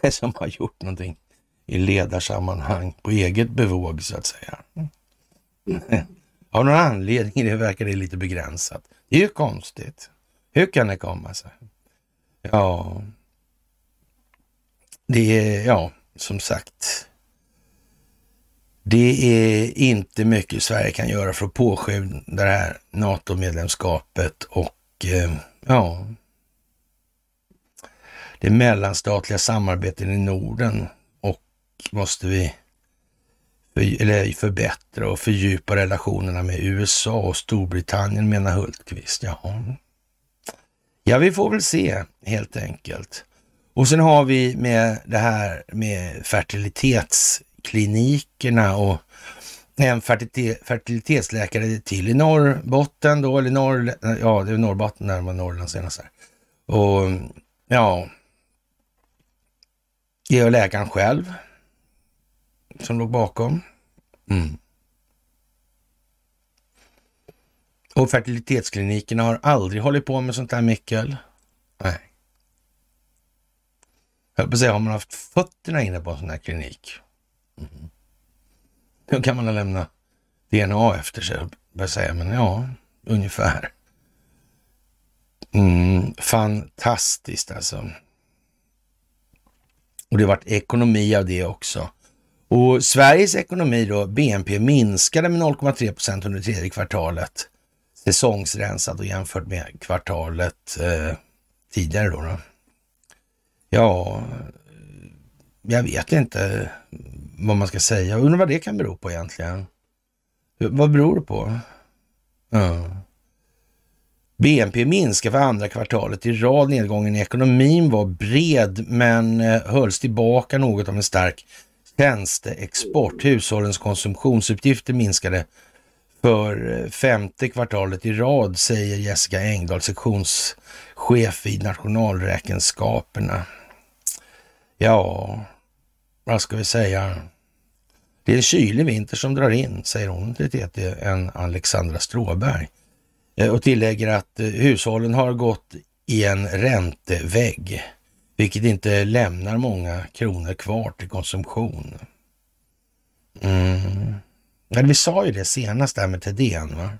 som har gjort någonting i ledarsammanhang på eget bevåg så att säga. Av någon anledning det verkar det lite begränsat. Det är ju konstigt. Hur kan det komma sig? Ja, det är, ja, som sagt, det är inte mycket Sverige kan göra för att påskynda det här NATO-medlemskapet och eh, ja, det mellanstatliga samarbetet i Norden och måste vi för, eller förbättra och fördjupa relationerna med USA och Storbritannien menar Hultqvist. Jaha. ja, vi får väl se helt enkelt. Och sen har vi med det här med fertilitetsklinikerna och en fertilitetsläkare till i Norrbotten då, eller norr, ja det är Norrbotten närmare var Norrland senast här. Och ja, det är läkaren själv som låg bakom. Mm. Och fertilitetsklinikerna har aldrig hållit på med sånt här mycket. Nej. Jag på säga, har man haft fötterna inne på en sån här klinik, mm. då kan man lämna DNA efter sig, jag säga, men ja, ungefär. Mm, fantastiskt alltså. Och det har varit ekonomi av det också. Och Sveriges ekonomi då, BNP, minskade med 0,3 procent under tredje kvartalet. Säsongsrensat och jämfört med kvartalet eh, tidigare då. då. Ja, jag vet inte vad man ska säga. Jag undrar vad det kan bero på egentligen. Vad beror det på? Ja. BNP minskar för andra kvartalet i rad. Nedgången i ekonomin var bred men eh, hölls tillbaka något av en stark tjänsteexport. Hushållens konsumtionsutgifter minskade för eh, femte kvartalet i rad, säger Jessica Engdahl, sektionschef vid nationalräkenskaperna. Ja, vad ska vi säga? Det är en kylig vinter som drar in, säger hon till TT, en Alexandra Stråberg. Eh, och tillägger att eh, hushållen har gått i en räntevägg, vilket inte lämnar många kronor kvar till konsumtion. Mm. Men vi sa ju det senast där med Thedéen. Va?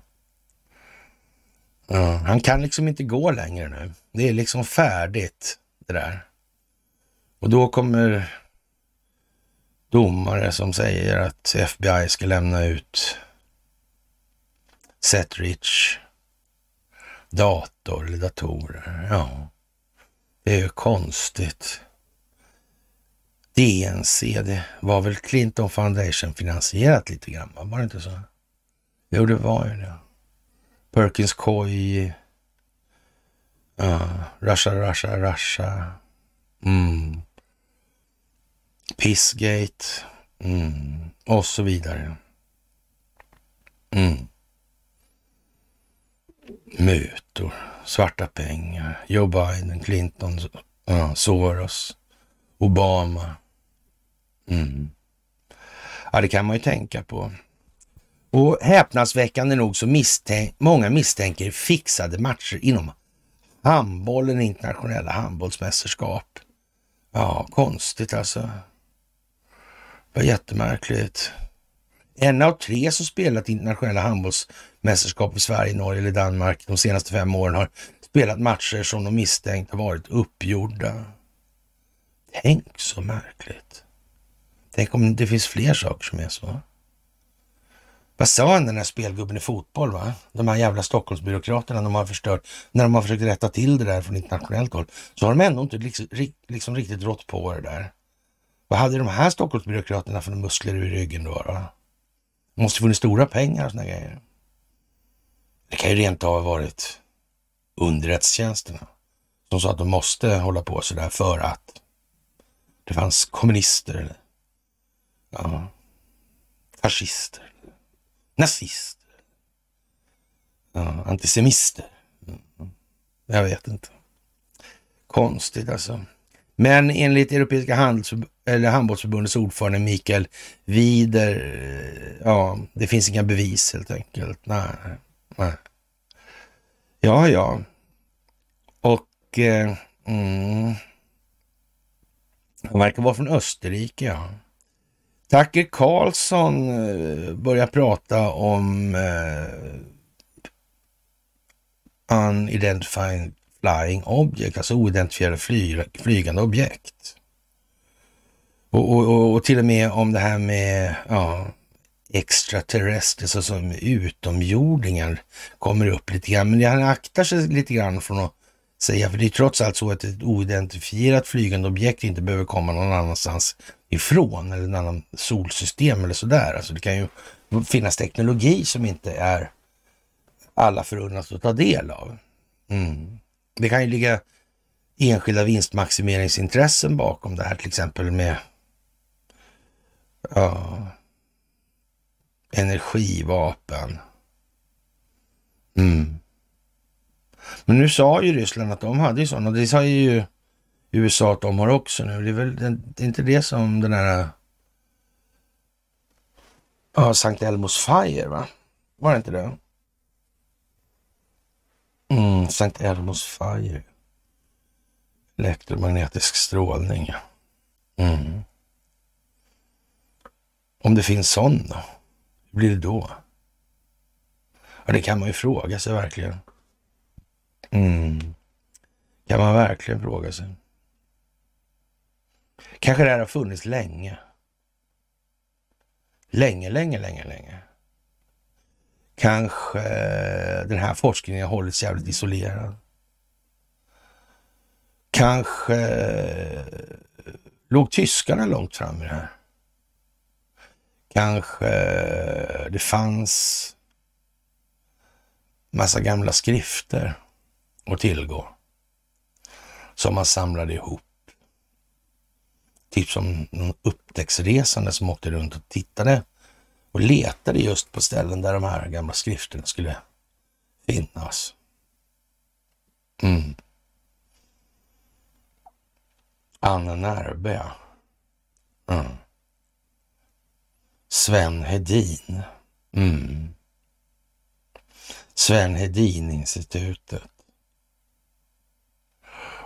Ja, han kan liksom inte gå längre nu. Det är liksom färdigt det där. Och då kommer domare som säger att FBI ska lämna ut Setrich dator eller datorer. Ja, det är ju konstigt. DNC, det var väl Clinton Foundation finansierat lite grann, var det inte så? Jo, det var ju det. Perkins Coy, ja, Russia, Russia, Russia. Mm. Pissgate mm. och så vidare. Mm. Mutor, svarta pengar, Joe Biden, Clinton, uh, Soros, Obama. Mm. Ja, det kan man ju tänka på. Och häpnadsväckande nog så misstänk, många misstänker fixade matcher inom handbollen, internationella handbollsmästerskap. Ja, konstigt alltså. Det var jättemärkligt. En av tre som spelat internationella handbollsmästerskap i Sverige, Norge eller Danmark de senaste fem åren har spelat matcher som de misstänkt har varit uppgjorda. Tänk så märkligt. Tänk om det finns fler saker som är så. Vad sa han den här spelgubben i fotboll? va? De här jävla Stockholmsbyråkraterna, de har förstört. När de har försökt rätta till det där från internationellt håll så har de ändå inte liksom, liksom riktigt rått på det där. Vad hade de här Stockholmsbyråkraterna för muskler i ryggen då? då? Måste funnits stora pengar och såna grejer. Det kan ju rent av ha varit underrättelsetjänsterna som sa att de måste hålla på sådär för att det fanns kommunister eller ja, fascister nazister. Ja, antisemister. Mm. Jag vet inte. Konstigt alltså. Men enligt Europeiska handels eller handbollsförbundets ordförande Mikael Wider, eh, ja, det finns inga bevis helt enkelt. Nej, nej. Ja, ja. Och eh, mm, han verkar vara från Österrike, ja. Tucker Carlson eh, börjar prata om uh, unidentified flying object, alltså oidentifierade fly, flygande objekt. Och, och, och, till och med om det här med ja, extraterrestrier, alltså som utomjordingar, kommer upp lite grann. Men han aktar sig lite grann från att säga, för det är trots allt så att ett oidentifierat flygande objekt inte behöver komma någon annanstans ifrån eller en annan solsystem eller sådär. Alltså det kan ju finnas teknologi som inte är alla förunnat att ta del av. Mm. Det kan ju ligga enskilda vinstmaximeringsintressen bakom det här, till exempel med ja, energivapen. Mm. Men nu sa ju Ryssland att de hade ju sådana, det sa ju USA att de har också nu. Det är väl det är inte det som den här ja, Sankt Elmos Fire, va? Var det inte det? Mm, Sankt Elmos Fire. Elektromagnetisk strålning. Mm. Om det finns sån då? Hur blir det då? Ja, det kan man ju fråga sig verkligen. Mm. Kan man verkligen fråga sig. Kanske det här har funnits länge. Länge, länge, länge, länge. Kanske eh, den här forskningen har hållits jävligt isolerad. Kanske eh, låg tyskarna långt fram i det här. Kanske eh, det fanns massa gamla skrifter att tillgå som man samlade ihop typ som någon upptäcktsresande som åkte runt och tittade och letade just på ställen där de här gamla skrifterna skulle finnas. Mm. Anna Närbe. Mm. Sven Hedin. Mm. Sven Hedin-institutet.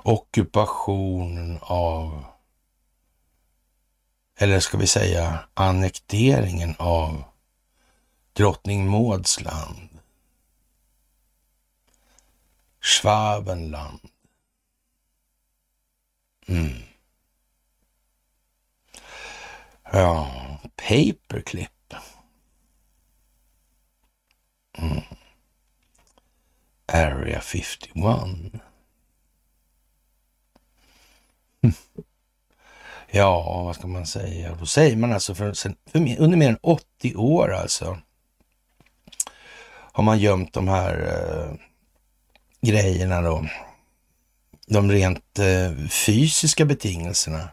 Ockupationen av eller ska vi säga annekteringen av Drottning Mauds land. Schwabenland. Mm. Ja, paperclip. Mm. Area 51. Ja, vad ska man säga? Då säger man alltså för, för, under mer än 80 år alltså har man gömt de här eh, grejerna då. De rent eh, fysiska betingelserna.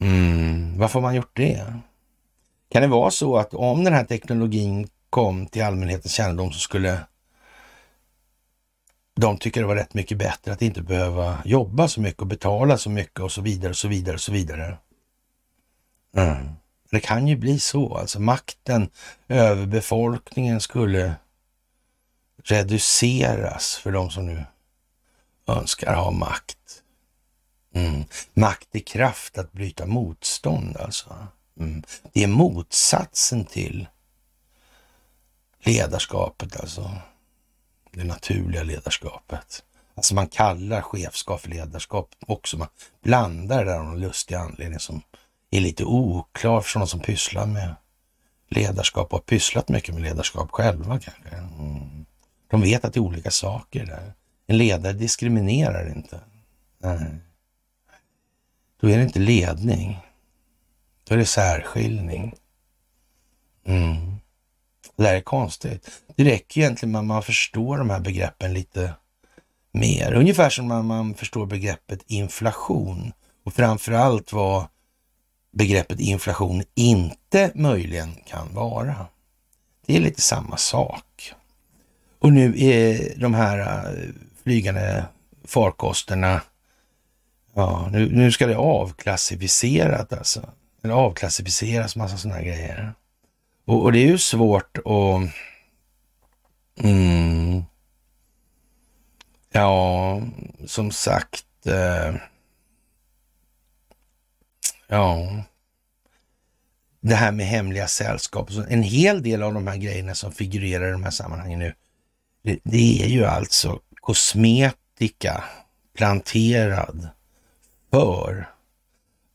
Mm, varför har man gjort det? Kan det vara så att om den här teknologin kom till allmänhetens kännedom så skulle de tycker det var rätt mycket bättre att inte behöva jobba så mycket och betala så mycket och så vidare och så vidare och så vidare. Mm. Det kan ju bli så, alltså makten över befolkningen skulle reduceras för de som nu önskar ha makt. Mm. Makt i kraft att bryta motstånd alltså. Mm. Det är motsatsen till ledarskapet alltså det naturliga ledarskapet. Alltså man kallar chefskap för ledarskap också. Man blandar det där av någon lustig anledning som är lite oklar för de som pysslar med ledarskap och har pysslat mycket med ledarskap själva kanske. Mm. De vet att det är olika saker där. En ledare diskriminerar inte. Nej. Då är det inte ledning. Då är det särskiljning. Mm. Det där är konstigt. Det räcker egentligen med att man förstår de här begreppen lite mer. Ungefär som när man förstår begreppet inflation och framförallt vad begreppet inflation inte möjligen kan vara. Det är lite samma sak. Och nu är de här eh, flygande farkosterna, ja, nu, nu ska det avklassificeras alltså. Eller avklassificeras massa sådana grejer. Och, och, det är ju svårt att... Mm, ja, som sagt... Eh, ja. Det här med hemliga sällskap. En hel del av de här grejerna som figurerar i de här sammanhangen nu. Det, det är ju alltså kosmetika planterad för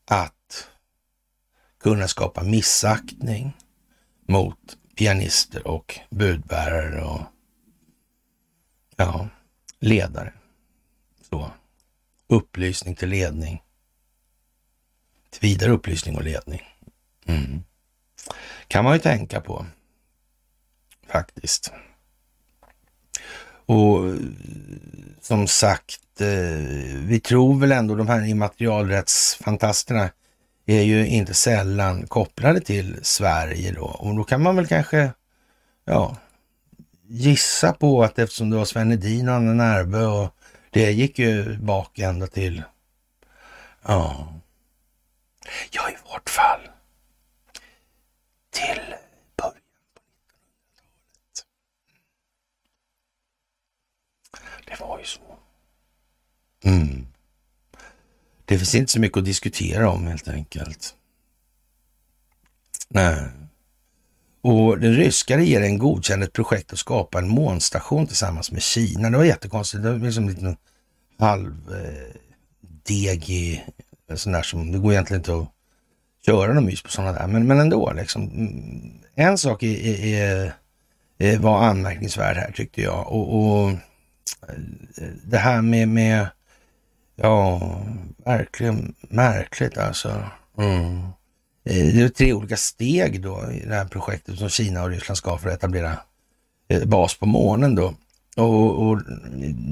att kunna skapa missaktning mot pianister och budbärare och ja, ledare. Så. Upplysning till ledning. Till vidare upplysning och ledning. Mm. Kan man ju tänka på faktiskt. Och som sagt, eh, vi tror väl ändå de här immaterialrättsfantasterna är ju inte sällan kopplade till Sverige då. Och då kan man väl kanske, ja, gissa på att eftersom det var Sven Hedin och Anna Närbö och det gick ju bak ända till, ja, ja i vart fall till början på 1900-talet. Det var ju så. Mm. Det finns inte så mycket att diskutera om helt enkelt. Nej. Och den ryska regeringen godkände ett projekt att skapa en månstation tillsammans med Kina. Det var jättekonstigt. Det var liksom en liten halv eh, degig, sån där som, det går egentligen inte att göra någon mys på sådana där, men, men ändå liksom. Mm, en sak är, är, är, var anmärkningsvärd här tyckte jag och, och eh, det här med, med Ja, verkligen märkligt alltså. Mm. Eh, det är tre olika steg då i det här projektet som Kina och Ryssland ska för att etablera eh, bas på månen då. Och, och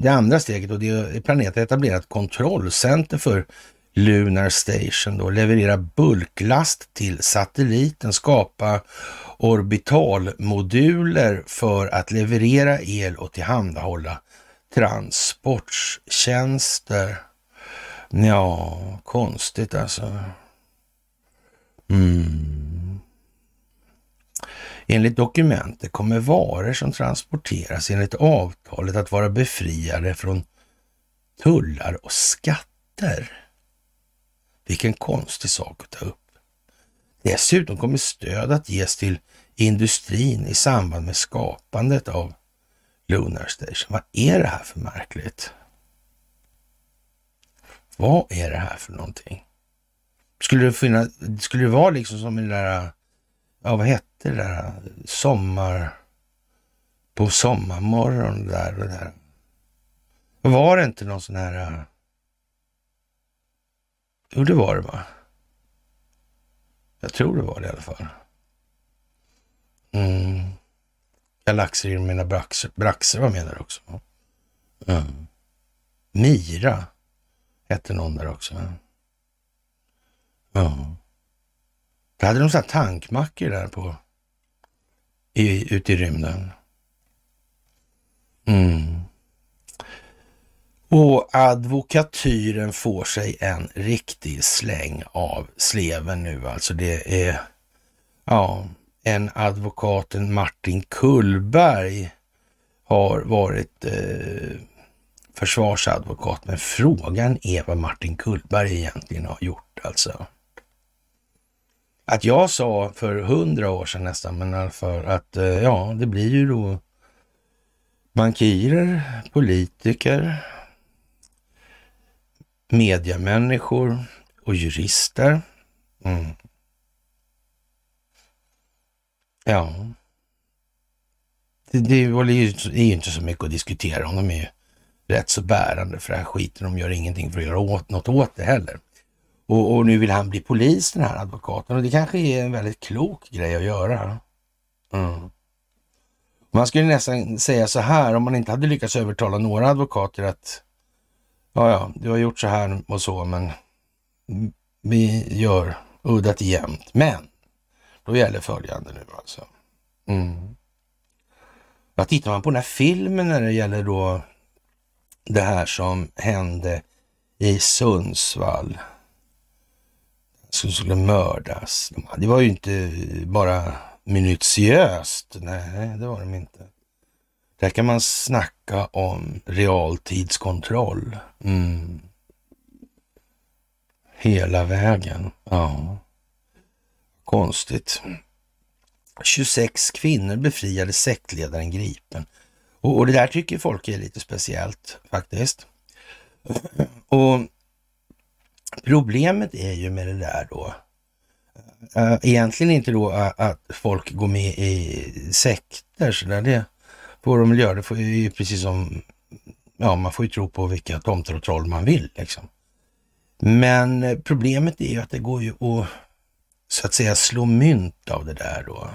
det andra steget, och det är planeten att kontrollcenter för Lunar Station då, leverera bulklast till satelliten, skapa orbitalmoduler för att leverera el och tillhandahålla transporttjänster. Ja, konstigt alltså. Mm. Enligt dokumentet kommer varor som transporteras enligt avtalet att vara befriade från tullar och skatter. Vilken konstig sak att ta upp. Dessutom kommer stöd att ges till industrin i samband med skapandet av Lunar Station. Vad är det här för märkligt? Vad är det här för någonting? Skulle det, finnas, skulle det vara liksom som i den där, ja vad hette det där, sommar, på sommarmorgon där och där. Var det inte någon sån här, äh, jo det var det va? Jag tror det var det i alla fall. Mm. Galaxer i mina braxer, braxer var med där också. Mm. Mira hette någon där också. Ja. Då hade de sådana tankmackor där på i, ute i rymden. Mm. Och advokatyren får sig en riktig släng av sleven nu. Alltså det är, ja, en advokaten Martin Kullberg har varit eh, försvarsadvokat. Men frågan är vad Martin Kullberg egentligen har gjort alltså. Att jag sa för hundra år sedan nästan, men för att eh, ja, det blir ju då bankirer, politiker, mediamänniskor och jurister. Mm. Ja. Det, det, är ju inte så mycket att diskutera om. De är ju rätt så bärande för den här skiten. De gör ingenting för att göra åt, något åt det heller. Och, och, nu vill han bli polis den här advokaten och det kanske är en väldigt klok grej att göra. Mm. Man skulle nästan säga så här, om man inte hade lyckats övertala några advokater att ja, ja, du har gjort så här och så, men vi gör uddat jämnt. Men då gäller följande nu alltså. Mm. Ja, tittar man på den här filmen när det gäller då det här som hände i Sundsvall. Som skulle mördas. Det var ju inte bara minutiöst. Nej, det var de inte. Där kan man snacka om realtidskontroll. Mm. Hela vägen. Ja. Konstigt. 26 kvinnor befriade sektledaren gripen. Och, och, det där tycker folk är lite speciellt faktiskt. Och problemet är ju med det där då, eh, egentligen inte då att folk går med i sekter, så där det får de väl göra. Det får ju precis som, ja man får ju tro på vilka tomter och troll man vill liksom. Men eh, problemet är ju att det går ju att så att säga slå mynt av det där då.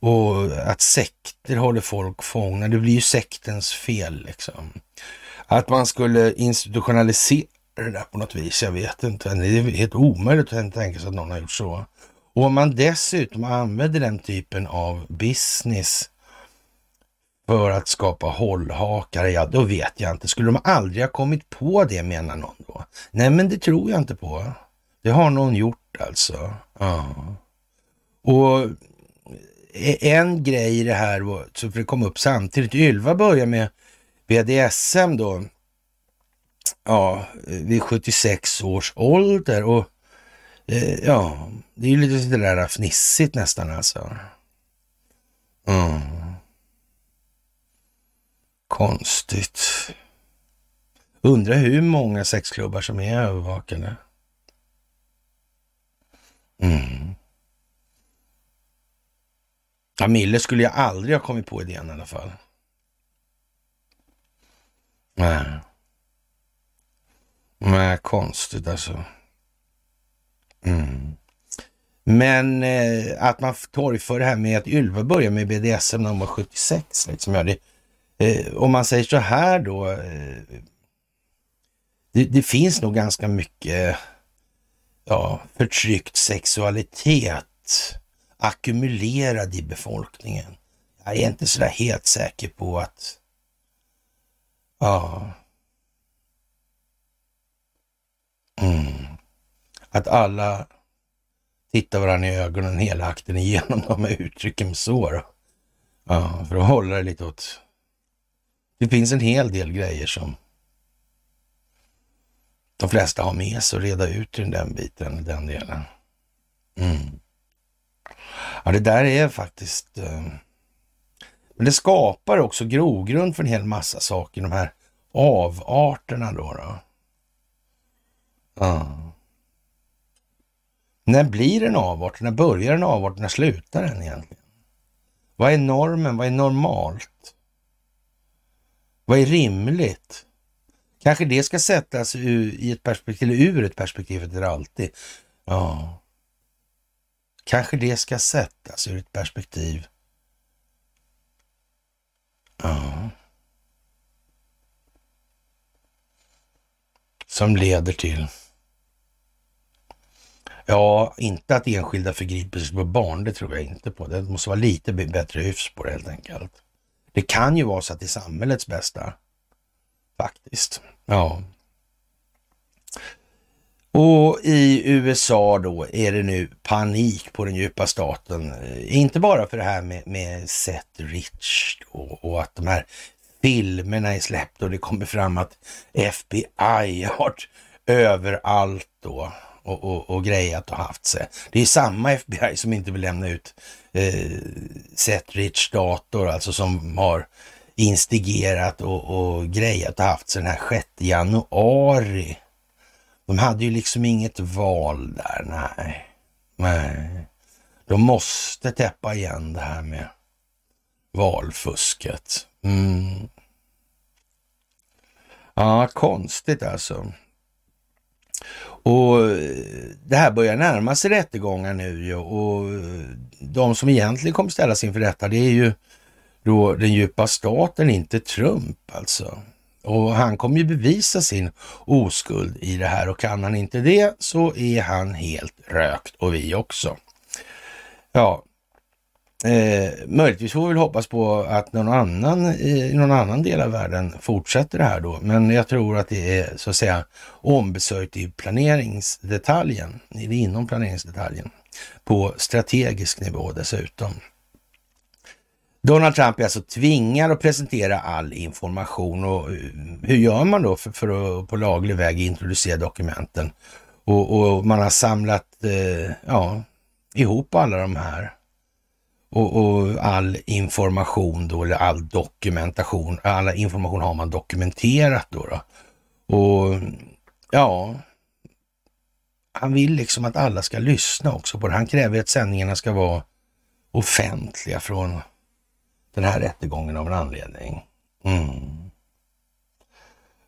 Och att sekter håller folk fångna, det blir ju sektens fel liksom. Att man skulle institutionalisera det där på något vis, jag vet inte. Det är helt omöjligt att tänka sig att någon har gjort så. Och om man dessutom använder den typen av business för att skapa hållhakar, ja då vet jag inte. Skulle de aldrig ha kommit på det menar någon då? Nej men det tror jag inte på. Det har någon gjort alltså. Ja. Och en grej i det här, så för det kom upp samtidigt. Ylva börjar med BDSM då, ja, vid 76 års ålder och eh, ja, det är ju lite sådär fnissigt nästan alltså. Mm. Konstigt. Undrar hur många sexklubbar som är övervakade. Mm. Ja, Mille skulle jag aldrig ha kommit på idén i alla fall. Nej. Nej, konstigt alltså. Mm. Men eh, att man torgför det här med att Ylva började med BDSM när hon var 76. Liksom, ja, det, eh, om man säger så här då. Eh, det, det, finns nog ganska mycket ja, förtryckt sexualitet ackumulerad i befolkningen. Jag är inte sådär helt säker på att... Ja. Mm. Att alla tittar varandra i ögonen hela akten igenom de här uttrycken så. Då. Ja, för att hålla det lite åt... Det finns en hel del grejer som de flesta har med sig och reda ut i den biten, den delen. Mm. Ja, det där är faktiskt... Eh, men det skapar också grogrund för en hel massa saker, de här avarterna då. då. Ja. När blir en avart? När börjar en avart? När slutar den egentligen? Vad är normen? Vad är normalt? Vad är rimligt? Kanske det ska sättas ur, i ett perspektiv, ur ett perspektiv för alltid. Ja. Kanske det ska sättas ur ett perspektiv. Ja. Som leder till Ja, inte att enskilda förgriper sig på barn, det tror jag inte på. Det måste vara lite bättre hyfs på det helt enkelt. Det kan ju vara så att det är samhällets bästa. Faktiskt. Ja. Och i USA då är det nu panik på den djupa staten. Inte bara för det här med, med Seth Rich och, och att de här filmerna är släppta och det kommer fram att FBI har varit överallt då och, och, och grejat och haft sig. Det är samma FBI som inte vill lämna ut eh, Setrich dator, alltså som har instigerat och, och grejat och haft sig den här 6 januari. De hade ju liksom inget val där, nej. Nej. De måste täppa igen det här med valfusket. Mm. Ja, konstigt alltså. Och eh, det här börjar närma sig rättegångar nu ju och eh, de som egentligen kommer ställas inför rätta det är ju då den djupa staten, inte Trump alltså. Och han kommer ju bevisa sin oskuld i det här och kan han inte det så är han helt rökt och vi också. Ja, Eh, möjligtvis får vi väl hoppas på att någon annan i någon annan del av världen fortsätter det här då. Men jag tror att det är så att säga ombesörjt i planeringsdetaljen, inom planeringsdetaljen, på strategisk nivå dessutom. Donald Trump är alltså tvingad att presentera all information och eh, hur gör man då för, för att på laglig väg introducera dokumenten? Och, och man har samlat eh, ja, ihop alla de här och, och, all information då, eller all dokumentation, all information har man dokumenterat då. då. Och ja, han vill liksom att alla ska lyssna också på det. Han kräver att sändningarna ska vara offentliga från den här rättegången av en anledning. Mm.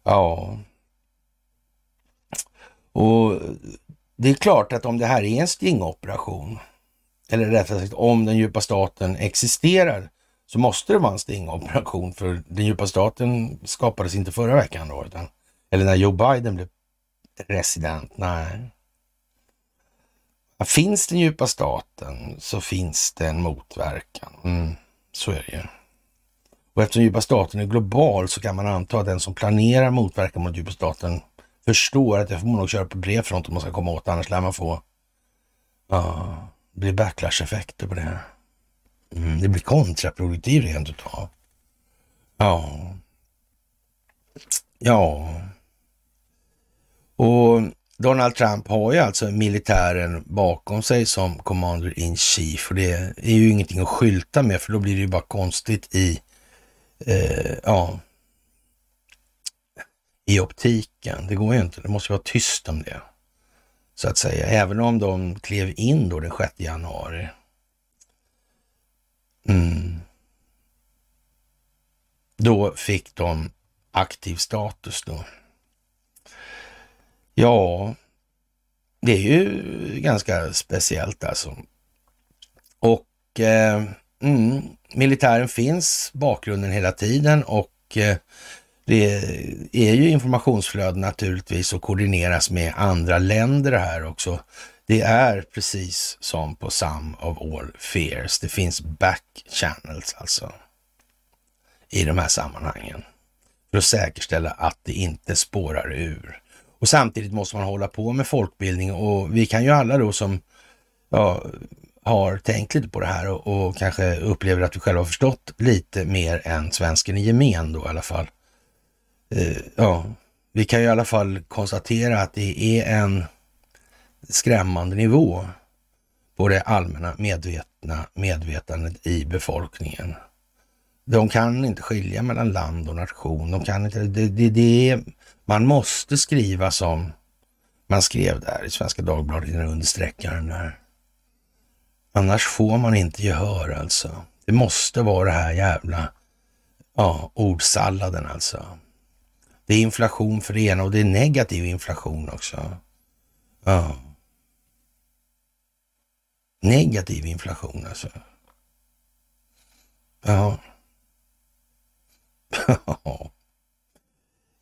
Ja. Och det är klart att om det här är en stingoperation eller rättare sagt om den djupa staten existerar, så måste det vara en stingoperation för den djupa staten skapades inte förra veckan då, utan, eller när Joe Biden blev president. Nej. Finns den djupa staten så finns det en motverkan. Mm, så är det ju. Och eftersom djupa staten är global så kan man anta att den som planerar motverkan mot djupa staten förstår att det får man nog köra på bred front om man ska komma åt, annars lär man få ja, blir backlash-effekter på det. Mm, det blir kontraproduktivt rent utav. Ja. Ja. Och Donald Trump har ju alltså militären bakom sig som commander in chief och det är ju ingenting att skylta med för då blir det ju bara konstigt i, eh, ja, i optiken. Det går ju inte. Det måste vara tyst om det så att säga, även om de klev in då den 6 januari. Mm. Då fick de aktiv status då. Ja, det är ju ganska speciellt alltså. Och eh, mm, militären finns, bakgrunden hela tiden och eh, det är ju informationsflöden naturligtvis och koordineras med andra länder det här också. Det är precis som på Some of All Fears. Det finns back channels alltså i de här sammanhangen för att säkerställa att det inte spårar ur. Och samtidigt måste man hålla på med folkbildning och vi kan ju alla då som ja, har tänkt lite på det här och, och kanske upplever att vi själva har förstått lite mer än svensken i gemen då i alla fall Uh, ja, vi kan ju i alla fall konstatera att det är en skrämmande nivå på det allmänna medvetna medvetandet i befolkningen. De kan inte skilja mellan land och nation. De kan inte, det, det, det, man måste skriva som man skrev där i Svenska Dagbladet under sträckaren där. Annars får man inte gehör alltså. Det måste vara det här jävla ja, ordsalladen alltså. Det är inflation för det ena och det är negativ inflation också. Ja. Negativ inflation alltså. Ja. ja,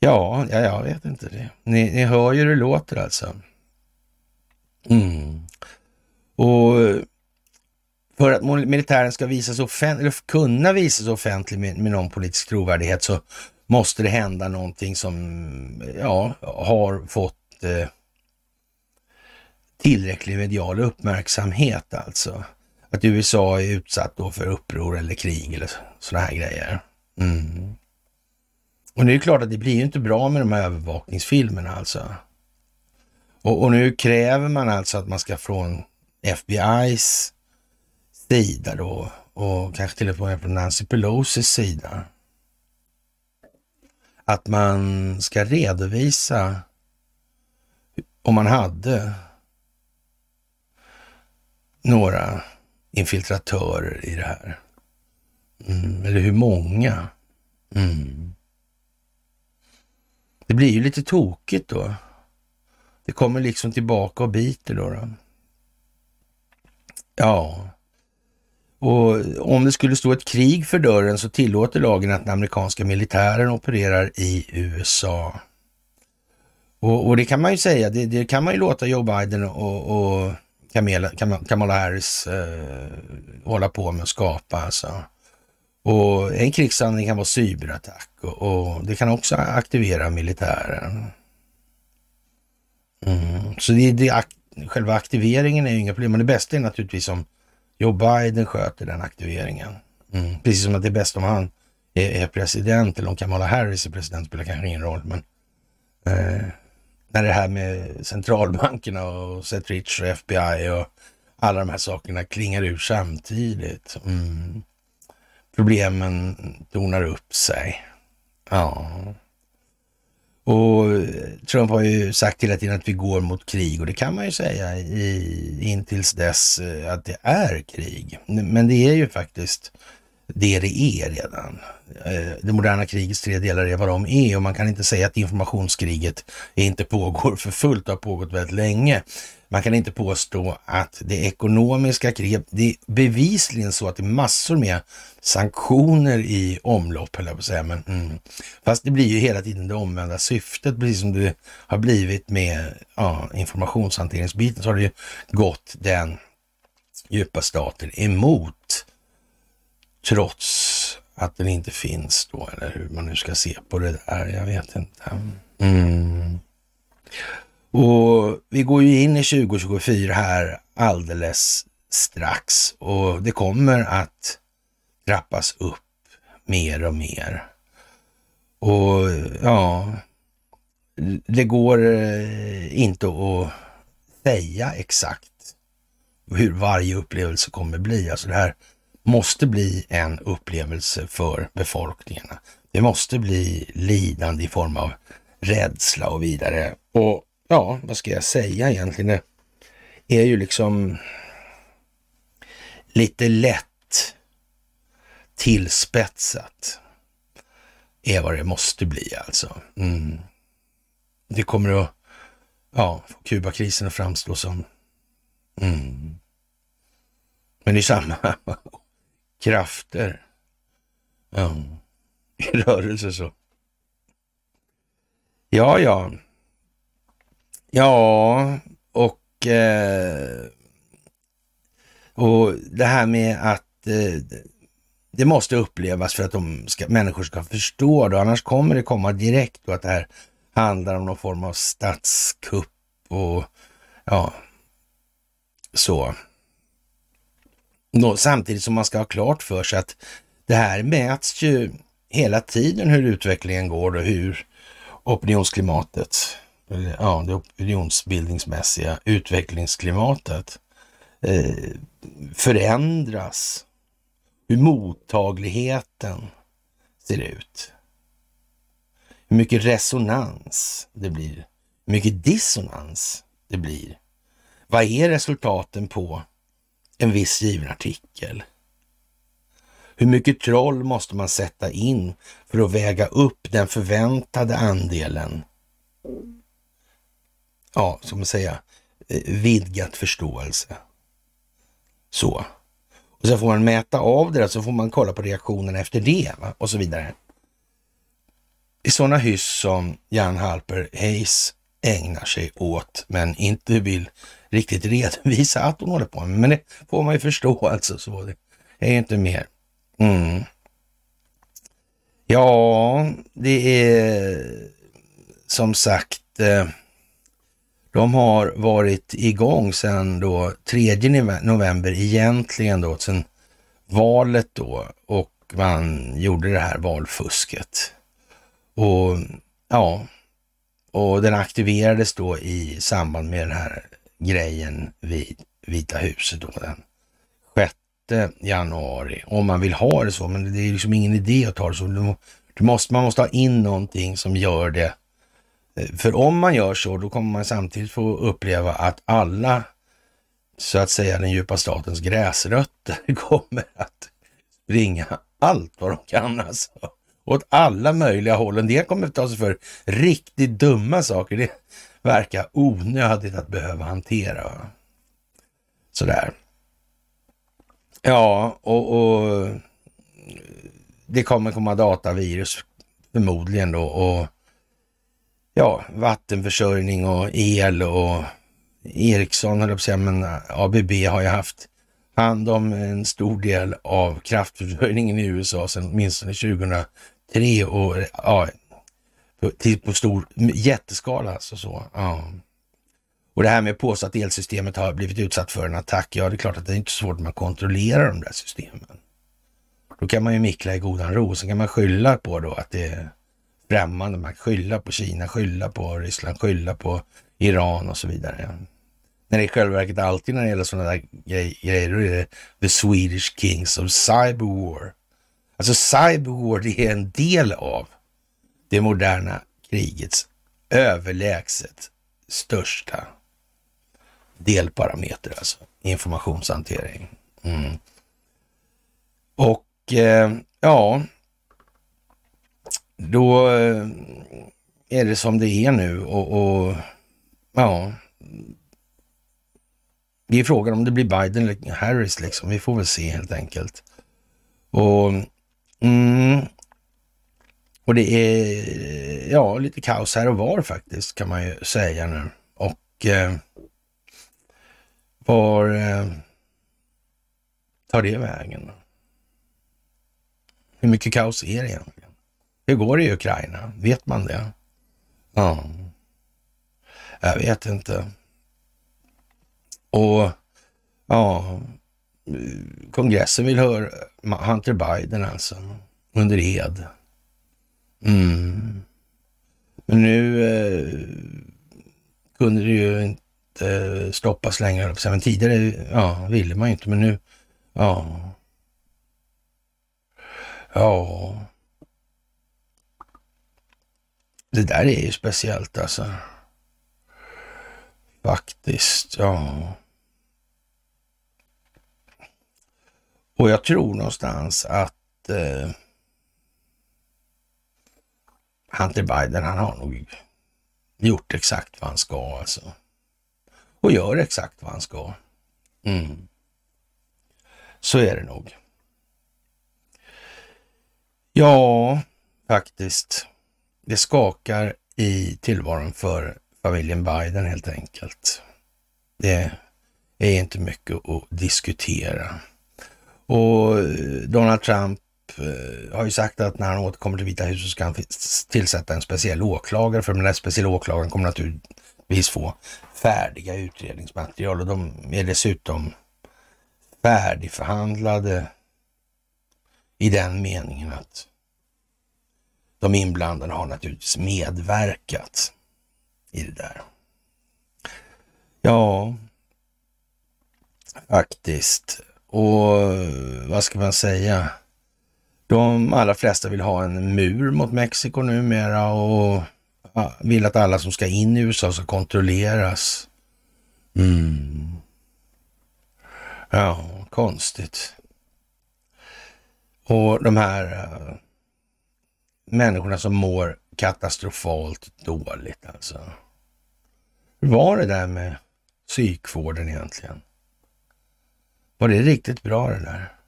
ja, jag vet inte det. Ni, ni hör ju hur det låter alltså. Mm. Och för att militären ska visas offentlig, eller kunna visas offentligt med, med någon politisk trovärdighet så måste det hända någonting som ja, har fått eh, tillräcklig medial uppmärksamhet alltså. Att USA är utsatt då för uppror eller krig eller sådana här grejer. Mm. Och nu är det klart att det blir ju inte bra med de här övervakningsfilmerna alltså. Och, och nu kräver man alltså att man ska från FBI's sida då och kanske till och med från Nancy Pelosis sida. Att man ska redovisa om man hade några infiltratörer i det här. Mm, eller hur många. Mm. Det blir ju lite tokigt då. Det kommer liksom tillbaka och biter då. då. Ja, och om det skulle stå ett krig för dörren så tillåter lagen att den amerikanska militären opererar i USA. Och, och det kan man ju säga, det, det, kan man ju låta Joe Biden och, och Kamala, Kamala Harris eh, hålla på med att skapa alltså. Och en krigshandling kan vara cyberattack och, och, det kan också aktivera militären. Mm. Så det, det, själva aktiveringen är ju inga problem, men det bästa är naturligtvis om Joe Biden sköter den aktiveringen. Mm. Precis som att det är bäst om han är, är, president eller om Kamala Harris är president spelar kanske ingen roll. Men eh, när det här med centralbankerna och Seth Rich och FBI och alla de här sakerna klingar ur samtidigt. Mm. Problemen tornar upp sig. Ja. Och eh, Trump har ju sagt hela tiden att vi går mot krig och det kan man ju säga i, intills dess eh, att det är krig. Men det är ju faktiskt det det är redan. Eh, det moderna krigets tre delar är vad de är och man kan inte säga att informationskriget inte pågår för fullt, det har pågått väldigt länge. Man kan inte påstå att det ekonomiska kriget, det är bevisligen så att det är massor med sanktioner i omlopp, höll jag på att säga. Men, mm. Fast det blir ju hela tiden det omvända syftet, precis som det har blivit med ja, informationshanteringsbiten, så har det ju gått den djupa staten emot, trots att den inte finns då, eller hur man nu ska se på det där. Jag vet inte. Mm. Och vi går ju in i 2024 här alldeles strax och det kommer att trappas upp mer och mer. Och ja, det går eh, inte att säga exakt hur varje upplevelse kommer bli. Alltså det här måste bli en upplevelse för befolkningarna. Det måste bli lidande i form av rädsla och vidare. Och ja, vad ska jag säga egentligen? Det är ju liksom lite lätt tillspetsat är vad det måste bli alltså. Mm. Det kommer att ja, få Kubakrisen att framstå som... Mm. Men det är samma krafter ja, i rörelse så. Ja, ja. Ja, och, eh, och det här med att eh, det måste upplevas för att de ska, människor ska förstå det, annars kommer det komma direkt och att det här handlar om någon form av statskupp och ja, så. Då, samtidigt som man ska ha klart för sig att det här mäts ju hela tiden hur utvecklingen går och hur opinionsklimatet, eh, ja, det opinionsbildningsmässiga utvecklingsklimatet eh, förändras. Hur mottagligheten ser ut. Hur mycket resonans det blir. Hur mycket dissonans det blir. Vad är resultaten på en viss given artikel? Hur mycket troll måste man sätta in för att väga upp den förväntade andelen? Ja, som man säga, eh, vidgat förståelse. Så. Och sen får man mäta av det där, så får man kolla på reaktionen efter det va? och så vidare. I sådana hyss som Jan Halper Hayes ägnar sig åt, men inte vill riktigt redovisa att hon håller på med. Men det får man ju förstå alltså. Så det är inte mer. Mm. Ja, det är som sagt, eh, de har varit igång sedan då 3 november egentligen då, sedan valet då och man gjorde det här valfusket. Och ja, och den aktiverades då i samband med den här grejen vid Vita huset då den 6 januari. Om man vill ha det så, men det är liksom ingen idé att ta det så. Du måste, man måste ha in någonting som gör det. Eh, för om man gör så, då kommer man samtidigt få uppleva att alla, så att säga den djupa statens gräsrötter kommer att springa allt vad de kan alltså. Åt alla möjliga håll. En del kommer att ta sig för riktigt dumma saker. Det verkar onödigt att behöva hantera. Sådär. Ja, och, och det kommer komma datavirus förmodligen då och ja, vattenförsörjning och el och Ericsson, höll jag på att säga, men ABB har ju haft hand om en stor del av kraftförsörjningen i USA sedan åtminstone 2003 och ja, på, på stor jätteskala alltså så. Ja. Och det här med att påstå att elsystemet har blivit utsatt för en attack, ja det är klart att det är inte så svårt att man kontrollerar de där systemen. Då kan man ju mickla i godan ro, sen kan man skylla på då att det är främmande Man kan Skylla på Kina, skylla på Ryssland, skylla på Iran och så vidare. När det i själva verket alltid när det gäller sådana där grejer, då är det the Swedish Kings of Cyberwar. Alltså Cyberwar det är en del av det moderna krigets överlägset största delparameter, alltså informationshantering. Mm. Och eh, ja, då eh, är det som det är nu och, och ja, det är frågan om det blir Biden eller Harris liksom. Vi får väl se helt enkelt. Och, mm, och det är ja, lite kaos här och var faktiskt kan man ju säga nu. Och eh, var eh, tar det vägen? Hur mycket kaos är det egentligen? Hur går det i Ukraina? Vet man det? Ja, jag vet inte. Och ja, kongressen vill höra Hunter Biden alltså under ed. Mm. Men nu eh, kunde det ju inte stoppas längre. Men tidigare ja, ville man ju inte, men nu, ja. Ja. Det där är ju speciellt alltså. Faktiskt, ja. Och jag tror någonstans att eh, Hunter Biden, han har nog gjort exakt vad han ska alltså och gör exakt vad han ska. Mm. Så är det nog. Ja, faktiskt. Det skakar i tillvaron för familjen Biden helt enkelt. Det är inte mycket att diskutera. Och eh, Donald Trump Eh, har ju sagt att när han återkommer till Vita huset ska han tillsätta en speciell åklagare, för den här speciella åklagaren kommer naturligtvis få färdiga utredningsmaterial och de är dessutom färdigförhandlade i den meningen att de inblandade har naturligtvis medverkat i det där. Ja, Faktiskt. Och eh, vad ska man säga? De allra flesta vill ha en mur mot Mexiko numera och vill att alla som ska in i USA ska kontrolleras. Mm. Ja, konstigt. Och de här äh, människorna som mår katastrofalt dåligt alltså. Hur var det där med psykvården egentligen? Var det riktigt bra det där?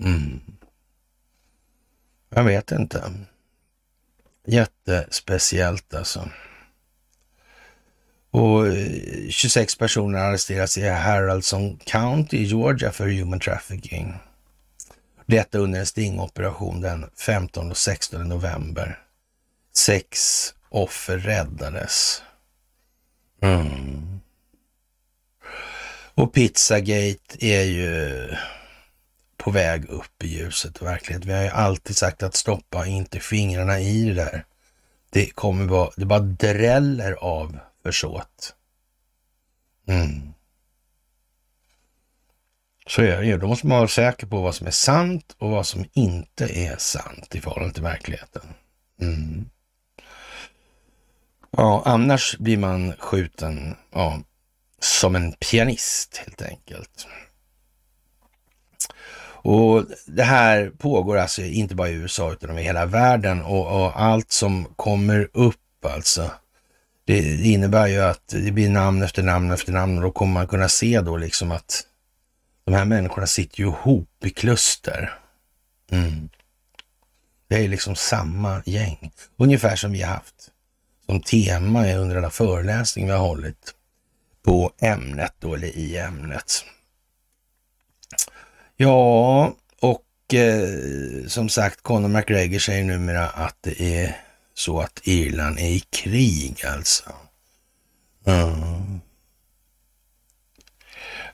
Mm. Jag vet inte. Jättespeciellt alltså. Och 26 eh, personer arresteras i Haraldson County i Georgia för human trafficking. Detta under en stingoperation den 15 och 16 november. Sex offer räddades. Mm. Och Pizzagate är ju på väg upp i ljuset och verklighet. Vi har ju alltid sagt att stoppa inte fingrarna i det där. Det kommer vara, det bara dräller av försåt. Mm. Så är det ju. Då måste man vara säker på vad som är sant och vad som inte är sant i förhållande till verkligheten. Mm. Ja, annars blir man skjuten ja, som en pianist helt enkelt. Och det här pågår alltså inte bara i USA utan över hela världen och, och, allt som kommer upp alltså. Det, det, innebär ju att det blir namn efter namn efter namn och då kommer man kunna se då liksom att de här människorna sitter ju ihop i kluster. Mm. Det är liksom samma gäng, ungefär som vi har haft som tema under alla föreläsningar vi har hållit på ämnet då, eller i ämnet. Ja, och eh, som sagt, Conor McGregor säger numera att det är så att Irland är i krig alltså. Mm.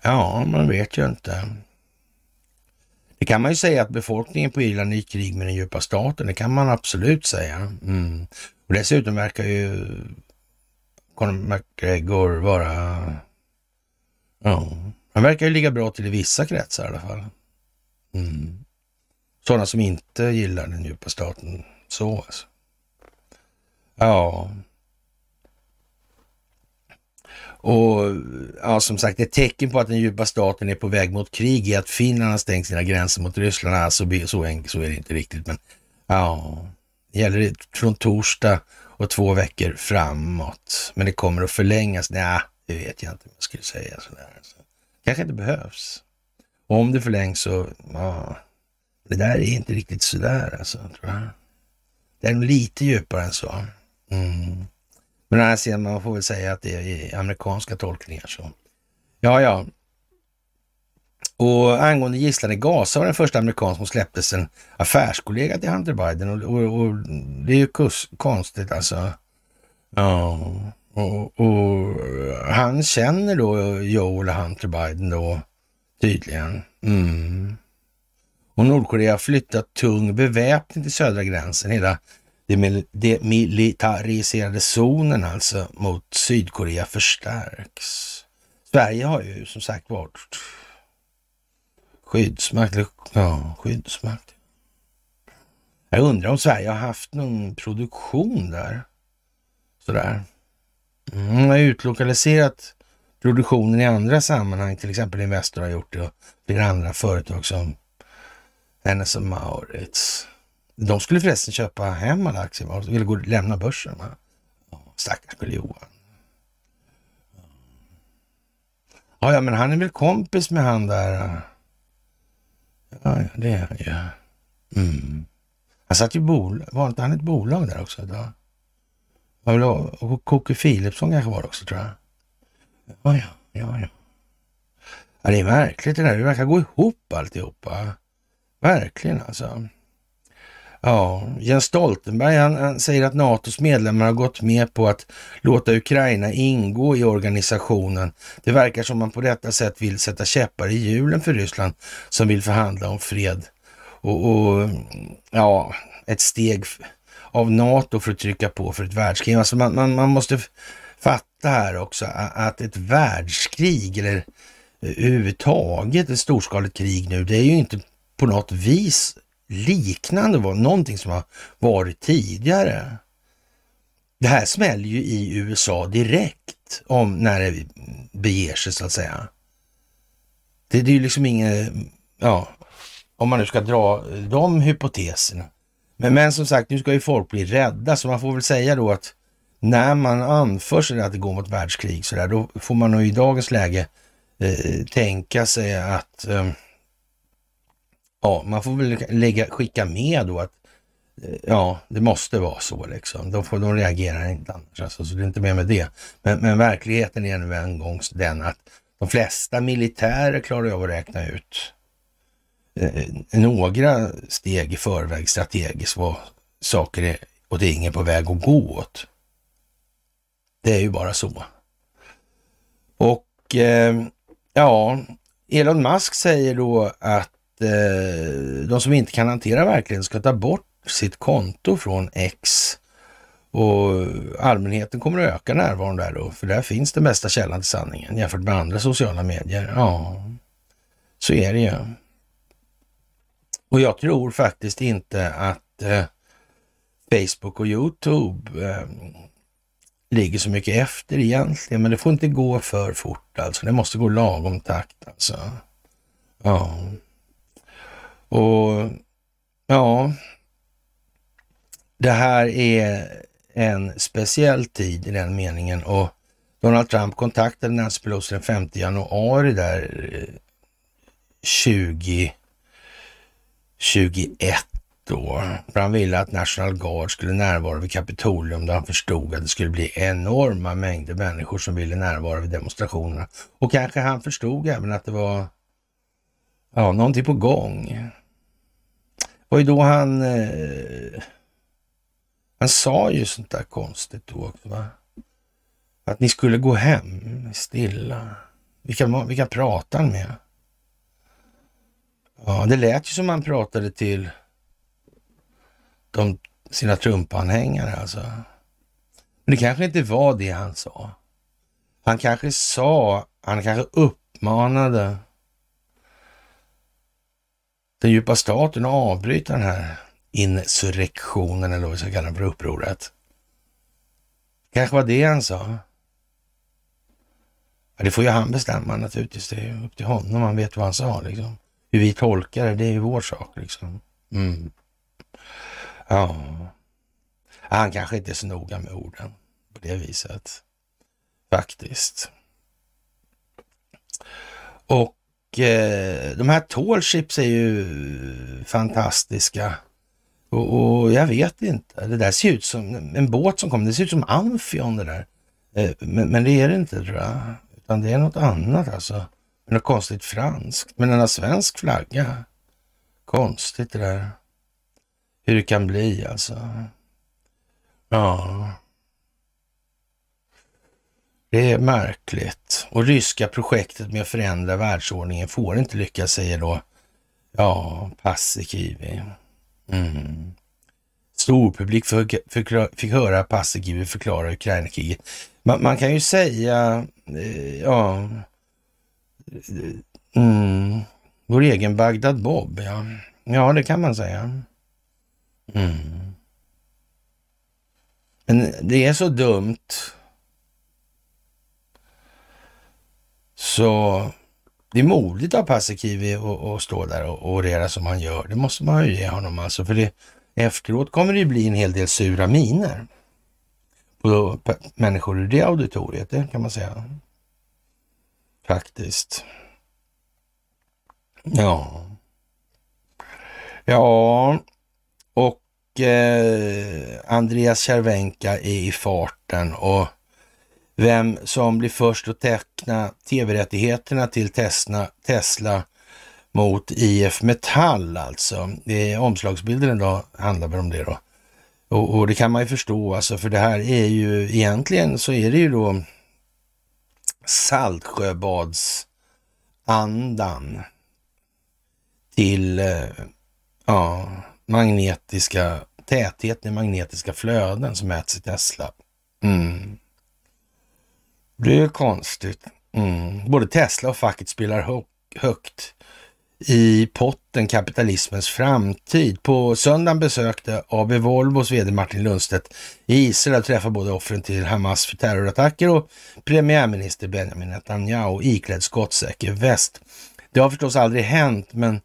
Ja, man vet ju inte. Det kan man ju säga att befolkningen på Irland är i krig med den djupa staten. Det kan man absolut säga. Mm. Och dessutom verkar ju Conor McGregor vara... Ja, han verkar ju ligga bra till i vissa kretsar i alla fall. Mm. Sådana som inte gillar den djupa staten så alltså. Ja. Och ja, som sagt, ett tecken på att den djupa staten är på väg mot krig är att Finland har stängt sina gränser mot Ryssland. Alltså, så, enkelt, så är det inte riktigt, men ja, det gäller från torsdag och två veckor framåt. Men det kommer att förlängas. Nej, det vet jag inte om jag skulle säga sådär. Så. Kanske inte behövs. Och om det förlängs så, ja, det där är inte riktigt sådär alltså. Tror jag. Det är nog lite djupare än så. Mm. Men här ser man, man får väl säga att det är amerikanska tolkningar så. Ja, ja. Och angående gisslan i Gaza var den första amerikan som släpptes en affärskollega till Hunter Biden och, och, och det är ju kus, konstigt alltså. Ja, och, och, han känner då Joel Hunter Biden då tydligen. Mm. Och Nordkorea har flyttat tung beväpning till södra gränsen. Hela demilitariserade zonen alltså mot Sydkorea förstärks. Sverige har ju som sagt varit skyddsmakt. Ja, skyddsmakt. Jag undrar om Sverige har haft någon produktion där. Sådär. Mm, man har utlokaliserat produktionen i andra sammanhang, till exempel Investor har gjort det och flera andra företag som Hennes och Maurits. De skulle förresten köpa hem alla aktier, de ville gå och lämna börsen. Va? Stackars Johan. Ja, ja, men han är väl kompis med han där. Eh. Ja, det är han ju. Mm. Han satt ju bolag, var inte han ett bolag där också? Då? Och Kocke Philipsson kanske var det också tror jag. Ja, ja, ja, ja. ja det är märkligt det där. Det verkar gå ihop alltihopa. Verkligen alltså. Ja, Jens Stoltenberg han, han, säger att NATOs medlemmar har gått med på att låta Ukraina ingå i organisationen. Det verkar som man på detta sätt vill sätta käppar i hjulen för Ryssland som vill förhandla om fred. Och, och ja, ett steg av NATO för att trycka på för ett världskrig. Alltså man, man, man måste fatta här också att ett världskrig eller eh, överhuvudtaget ett storskaligt krig nu, det är ju inte på något vis liknande någonting som har varit tidigare. Det här smäller ju i USA direkt om när det beger sig så att säga. Det, det är ju liksom inget, ja, om man nu ska dra de hypoteserna. Men, men som sagt, nu ska ju folk bli rädda, så man får väl säga då att när man anför sig att det går mot världskrig så där, då får man nog i dagens läge eh, tänka sig att eh, ja, man får väl lägga, skicka med då att eh, ja, det måste vara så liksom. De, får, de reagerar inte annars, alltså, så det är inte mer med det. Men, men verkligheten är nu en gång den att de flesta militärer klarar av att räkna ut Eh, några steg i förväg strategiskt vad saker är och ting är på väg att gå åt. Det är ju bara så. Och eh, ja, Elon Musk säger då att eh, de som inte kan hantera verkligheten ska ta bort sitt konto från X och allmänheten kommer att öka närvaron där då, för där finns den bästa källan till sanningen jämfört med andra sociala medier. Ja, så är det ju. Och jag tror faktiskt inte att eh, Facebook och Youtube eh, ligger så mycket efter egentligen, men det får inte gå för fort alltså. Det måste gå lagom takt alltså. Ja. Och ja, det här är en speciell tid i den meningen och Donald Trump kontaktade Nancy Pelosi den 5 januari där eh, 20 21 då. Han ville att National Guard skulle närvara vid Kapitolium då han förstod att det skulle bli enorma mängder människor som ville närvara vid demonstrationerna. Och kanske han förstod även att det var ja, någonting på gång. Det var ju då han... Eh, han sa ju sånt där konstigt då också. Va? Att ni skulle gå hem stilla. Vilka, vilka pratar han med? Ja, det lät ju som han pratade till de, sina Trump-anhängare alltså. Men det kanske inte var det han sa. Han kanske sa, han kanske uppmanade den djupa staten att avbryta den här insurrektionen eller vad vi ska kalla det för upproret. Kanske var det han sa. Ja, det får ju han bestämma naturligtvis. Det är upp till honom. Han vet vad han sa liksom. Hur vi tolkar det, det är ju vår sak liksom. Mm. Ja. Han kanske inte är så noga med orden på det viset. Faktiskt. Och eh, de här tallships är ju fantastiska. Och, och, jag vet inte. Det där ser ut som en båt som kommer. Det ser ut som Amfion det där. Eh, men, men, det är det inte tror jag. Utan det är något annat alltså. Något konstigt franskt. Men den har svensk flagga. Konstigt det där. Hur det kan bli alltså. Ja. Det är märkligt. Och ryska projektet med att förändra världsordningen får inte lyckas, säger då, ja, Paasikivi. Mm. Storpublik fick höra Paasikivi förklara Ukraina-kriget. Man, man, kan ju säga, eh, ja, mm, vår egen Bagdad Bob, ja. Ja, det kan man säga. Mm. Men det är så dumt. Så det är modigt av Paasikivi att stå där och orera som han gör. Det måste man ju ge honom alltså. För det, efteråt kommer det ju bli en hel del sura miner på människor i det auditoriet, det kan man säga. Faktiskt. Ja. Ja, och eh, Andreas Cervenka är i farten och vem som blir först att teckna tv-rättigheterna till Tesla, Tesla mot IF Metall alltså. Det är omslagsbilden idag handlar väl om det då. Och, och, det kan man ju förstå alltså, för det här är ju egentligen så är det ju då Saltsjöbadsandan till eh, ja, magnetiska, tätheten i magnetiska flöden som mäts i Tesla. Mm. Det är konstigt. Mm. Både Tesla och facket spelar högt i potten kapitalismens framtid. På söndagen besökte AB Volvos vd Martin Lundstedt Israel och träffade både offren till Hamas för terrorattacker och premiärminister Benjamin Netanyahu iklädd skottsäker väst. Det har förstås aldrig hänt, men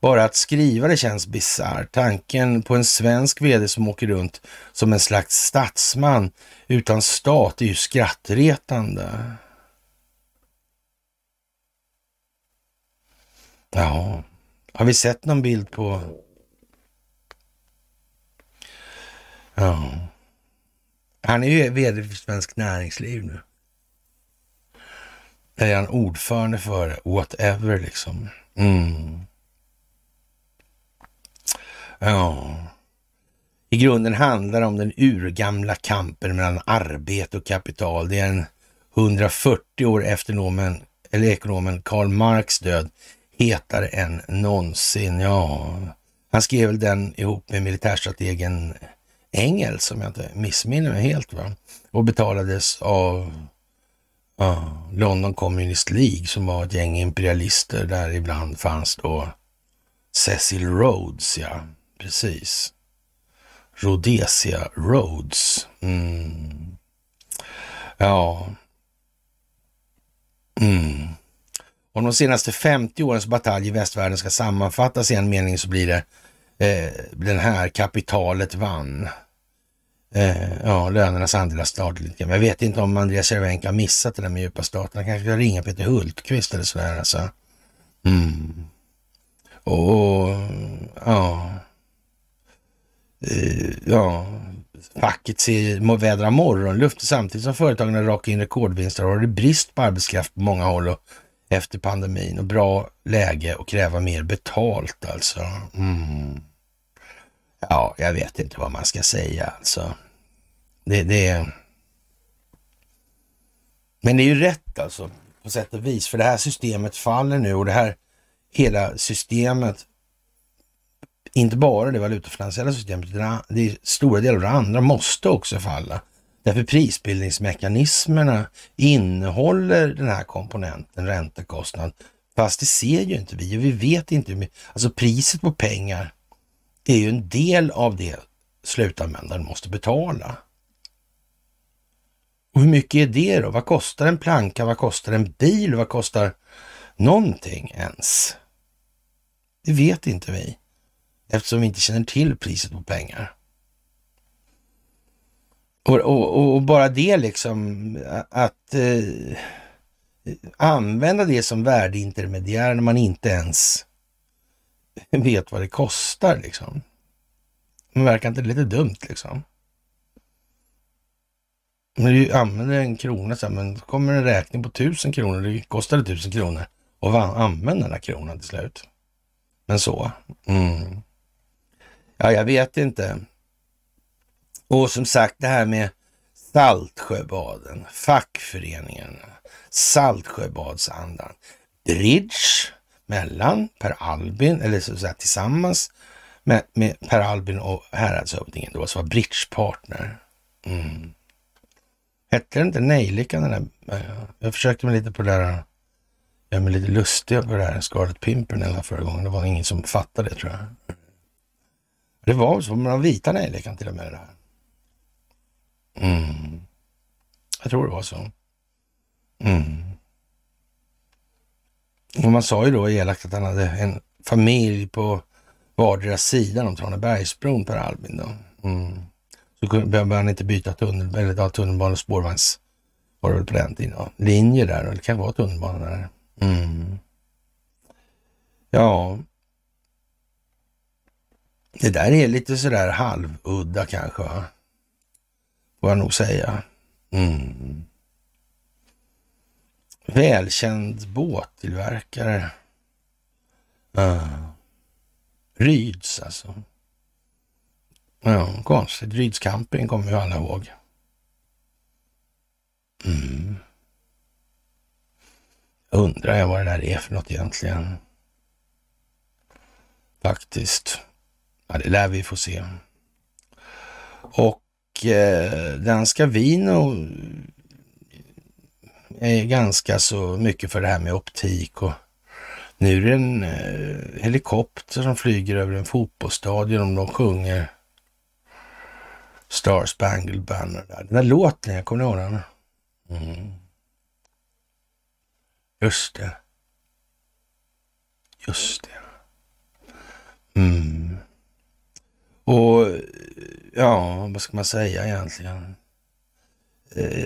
bara att skriva det känns bisarrt. Tanken på en svensk vd som åker runt som en slags statsman utan stat är ju skrattretande. Ja, har vi sett någon bild på... Ja. Han är ju vd för Svenskt Näringsliv nu. Är han ordförande för whatever liksom. Mm. Ja. I grunden handlar det om den urgamla kampen mellan arbete och kapital. Det är en 140 år efter nomen, eller ekonomen Karl Marx död hetare än någonsin. Ja, han skrev väl den ihop med militärstrategen Engels, om jag inte missminner mig helt. Va? Och betalades av ja, London Communist League som var ett gäng imperialister där ibland fanns då Cecil Rhodes, ja, precis. Rhodesia Rhodes. Mm. Ja. Mm. Om de senaste 50 årens batalj i västvärlden ska sammanfattas i en mening så blir det eh, den här, kapitalet vann. Eh, ja, lönernas andel av statligt. Jag vet inte om Andreas Cervenka har missat det där med djupa staten. Han kanske ska ringa Peter Hultqvist eller sådär alltså. Mm. Och ja, eh, ja, facket ser vädra morgonluft samtidigt som företagen rakar in rekordvinster och har det brist på arbetskraft på många håll och efter pandemin och bra läge att kräva mer betalt alltså. Mm. Ja, jag vet inte vad man ska säga alltså. Det, det Men det är ju rätt alltså på sätt och vis, för det här systemet faller nu och det här hela systemet, inte bara det valutafinansiella systemet, utan det stora delar av det andra måste också falla. Därför prisbildningsmekanismerna innehåller den här komponenten räntekostnad. Fast det ser ju inte vi och vi vet inte hur mycket. Alltså priset på pengar är ju en del av det slutanvändaren måste betala. Och hur mycket är det då? Vad kostar en planka? Vad kostar en bil? Vad kostar någonting ens? Det vet inte vi eftersom vi inte känner till priset på pengar. Och, och, och, bara det liksom, att eh, använda det som värdeintermediär när man inte ens vet vad det kostar liksom. Men verkar inte lite dumt liksom? När du använder en krona så här, men kommer en räkning på tusen kronor, det kostade tusen kronor och använda den här kronan till slut. Men så. Mm. Ja, jag vet inte. Och som sagt det här med Saltsjöbaden, fackföreningen, Saltsjöbadsandan, bridge mellan Per Albin, eller så att säga tillsammans med, med Per Albin och häradshövdingen då, som var bridgepartner. Mm. Hette det inte Nejlikan den där? Eh, jag försökte mig lite på det där, jag mig lite lustig på det här Scarlet Pimpernella förra gången. Det var ingen som fattade det tror jag. Det var så, de vita nejlikan till och med det här. Mm. Jag tror det var så. Mm. Och man sa ju då elakt att han hade en familj på vardera sidan om Tranebergsbron, Per Albin. Då. Mm. Så behöver han inte byta tunnel, eller ja, tunnelbana och spårvagns var det väl på den tiden. Ja. Linjer där, och det kan vara tunnelbana där. Mm. Ja, det där är lite sådär halvudda kanske. Va? Får jag nog säga. Mm. Välkänd båttillverkare. Uh. Ryds alltså. Ja, konstigt. Ryds camping kommer ju alla ihåg. Mm. Undrar jag vad det där är för något egentligen. Faktiskt. Ja, det lär vi få se. Och eh, Danska Vino är ganska så mycket för det här med optik och nu är det en eh, helikopter som flyger över en fotbollsstadion och de sjunger Star Spangled Banner. Där. Den där låten, jag kommer ihåg den? Mm. Just det. Just det. Mm. Och ja, vad ska man säga egentligen? Eh,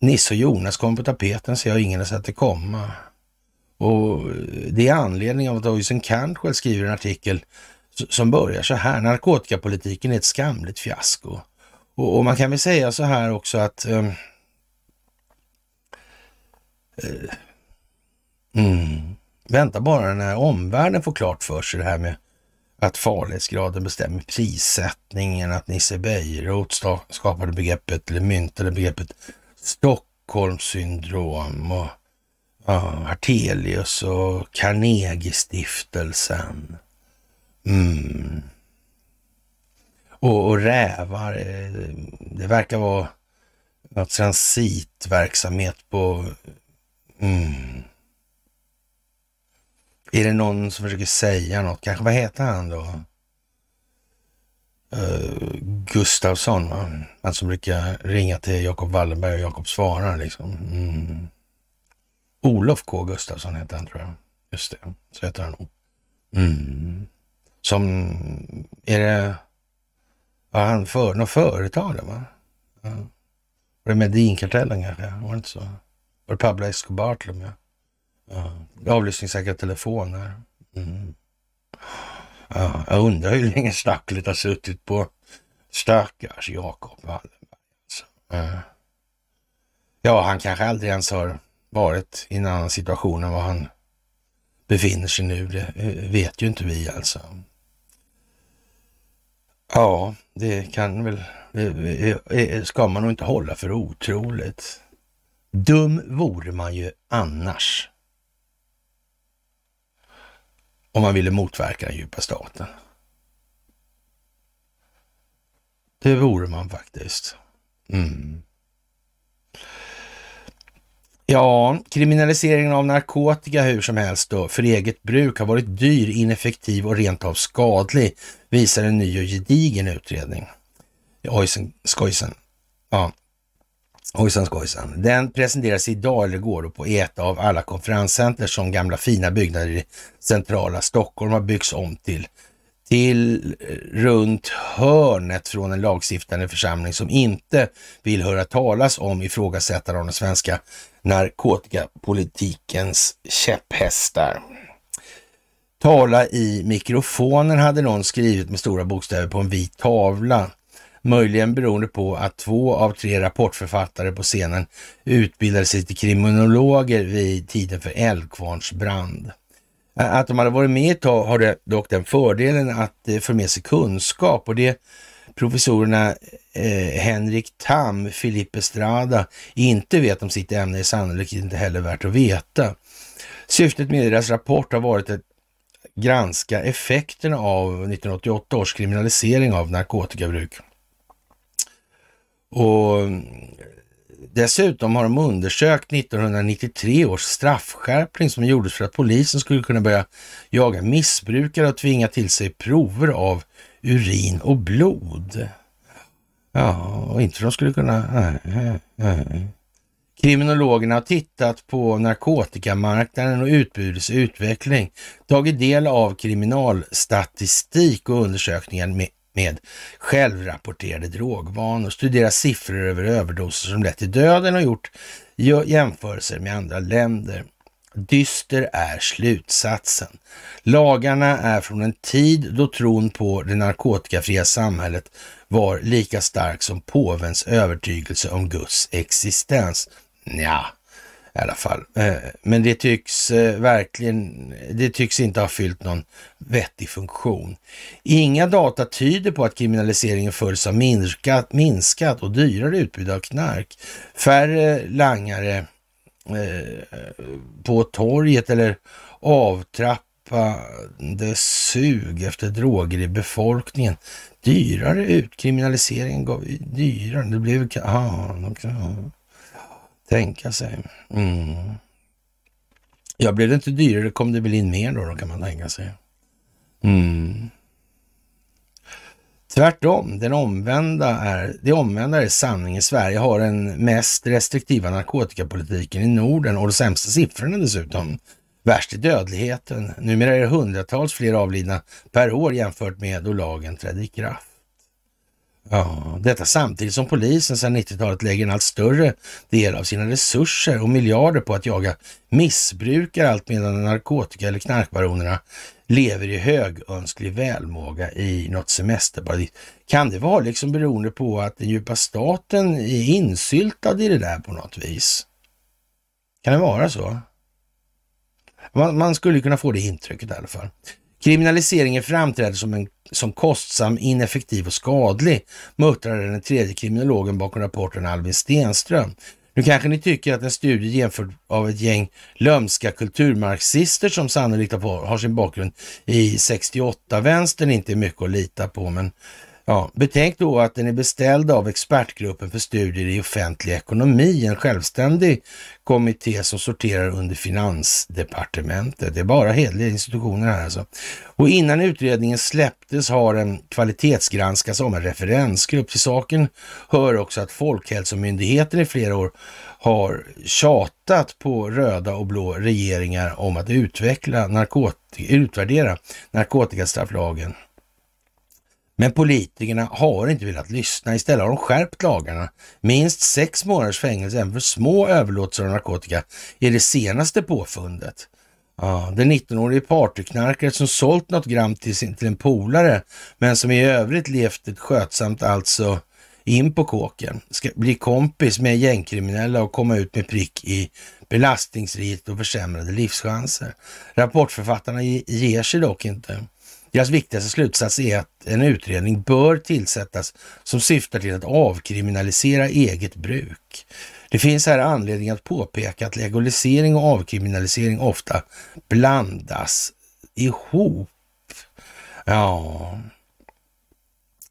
Nisse och Jonas kom på tapeten så jag ingen har sett det komma. Och det är anledningen av att Oysen Cantwell skriver en artikel som börjar så här. Narkotikapolitiken är ett skamligt fiasko. Och, och man kan väl säga så här också att eh, eh, mm, vänta bara när omvärlden får klart för sig det här med att farlighetsgraden bestämmer prissättningen, att Nisse Bejerot skapade begreppet, eller myntade begreppet Stockholmssyndrom och ja, Hartelius och Carnegie-stiftelsen. Mm. Och, och rävar, eh, det verkar vara något transitverksamhet på... Mm. Är det någon som försöker säga något? Kanske, vad heter han då? Eh, uh, Gustavsson, va? Han som brukar ringa till Jakob Wallenberg och Jakob svarar liksom. Mm. Olof K Gustavsson heter han tror jag. Just det, så heter han nog. Mm. Som, är det, var han för, något företag där va? Ja. Var det Medinkartellen kanske? Var det inte så? Var det Pablo Escobar till och med? Ja. Avlyssningssäkra telefoner. Mm. Ja, jag undrar hur länge stacklet har suttit på stackars Jakob Wallenberg. Alltså. Ja. ja, han kanske aldrig ens har varit i en annan situation än vad han befinner sig nu. Det eh, vet ju inte vi alltså. Ja, det kan väl, det ska man nog inte hålla för otroligt. Dum vore man ju annars. Om man ville motverka den djupa staten. Det vore man faktiskt. Mm. Ja, kriminaliseringen av narkotika hur som helst då, för eget bruk har varit dyr, ineffektiv och rent av skadlig, visar en ny och gedigen utredning. Oisen, skojsen. Ja, Ojsan skojsan. Den presenteras idag eller går på ett av alla konferenscenter som gamla fina byggnader i centrala Stockholm har byggts om till till eh, runt hörnet från en lagstiftande församling som inte vill höra talas om ifrågasättande av den svenska narkotikapolitikens käpphästar. Tala i mikrofonen hade någon skrivit med stora bokstäver på en vit tavla. Möjligen beroende på att två av tre rapportförfattare på scenen utbildade sig till kriminologer vid tiden för Älvkvarns brand. Att de hade varit med ett tag har det dock den fördelen att det för med sig kunskap och det professorerna eh, Henrik Tam, Filippe Estrada inte vet om sitt ämne är sannolikt inte heller värt att veta. Syftet med deras rapport har varit att granska effekterna av 1988 års kriminalisering av narkotikabruk. Och Dessutom har de undersökt 1993 års straffskärpning som gjordes för att polisen skulle kunna börja jaga missbrukare och tvinga till sig prover av urin och blod. Ja, och inte för att de skulle kunna... Nej, nej, nej. Kriminologerna har tittat på narkotikamarknaden och utbudets utveckling, tagit del av kriminalstatistik och undersökningar med med självrapporterade drogvanor, studerat siffror över överdoser som lett till döden och gjort jämförelser med andra länder. Dyster är slutsatsen. Lagarna är från en tid då tron på det narkotikafria samhället var lika stark som påvens övertygelse om Guds existens. Ja, i alla fall. Eh, men det tycks eh, verkligen, det tycks inte ha fyllt någon vettig funktion. Inga data tyder på att kriminaliseringen följs av minskat, minskat och dyrare utbud av knark. Färre langare eh, på torget eller avtrappade sug efter droger i befolkningen. Dyrare utkriminaliseringen gav dyrare, det blev... Aha, okay. Tänka sig. Mm. Ja, blev det inte dyrare kom det väl in mer då, då kan man tänka sig. Mm. Tvärtom, den omvända är, det omvända är sanningen. Sverige har den mest restriktiva narkotikapolitiken i Norden och de sämsta siffrorna dessutom. Värst är dödligheten. Numera är det hundratals fler avlidna per år jämfört med då lagen trädde i kraft. Ja, detta samtidigt som polisen sedan 90-talet lägger en allt större del av sina resurser och miljarder på att jaga missbrukare allt medan narkotika eller knarkbaronerna lever i högönsklig välmåga i något semesterparadis. Kan det vara liksom beroende på att den djupa staten är insyltad i det där på något vis? Kan det vara så? Man, man skulle kunna få det intrycket i alla fall. Kriminaliseringen framträder som, en, som kostsam, ineffektiv och skadlig, muttrade den tredje kriminologen bakom rapporten Albin Stenström. Nu kanske ni tycker att en studie genomförd av ett gäng lömska kulturmarxister som sannolikt har sin bakgrund i 68-vänstern inte är mycket att lita på, men Ja, betänk då att den är beställd av expertgruppen för studier i offentlig ekonomi, en självständig kommitté som sorterar under finansdepartementet. Det är bara hedliga institutioner här alltså. Och innan utredningen släpptes har den kvalitetsgranskats av en referensgrupp. Till saken hör också att Folkhälsomyndigheten i flera år har tjatat på röda och blå regeringar om att utveckla narkotika, utvärdera narkotikastrafflagen men politikerna har inte velat lyssna. Istället har de skärpt lagarna. Minst sex månaders fängelse även för små överlåtelser av narkotika är det senaste påfundet. Ja, den 19-årige partyknarkare som sålt något gram till, sin, till en polare, men som i övrigt levt ett skötsamt alltså in på kåken, ska bli kompis med gängkriminella och komma ut med prick i belastningsrit och försämrade livschanser. Rapportförfattarna ger sig dock inte. Deras viktigaste slutsats är att en utredning bör tillsättas som syftar till att avkriminalisera eget bruk. Det finns här anledning att påpeka att legalisering och avkriminalisering ofta blandas ihop. Ja,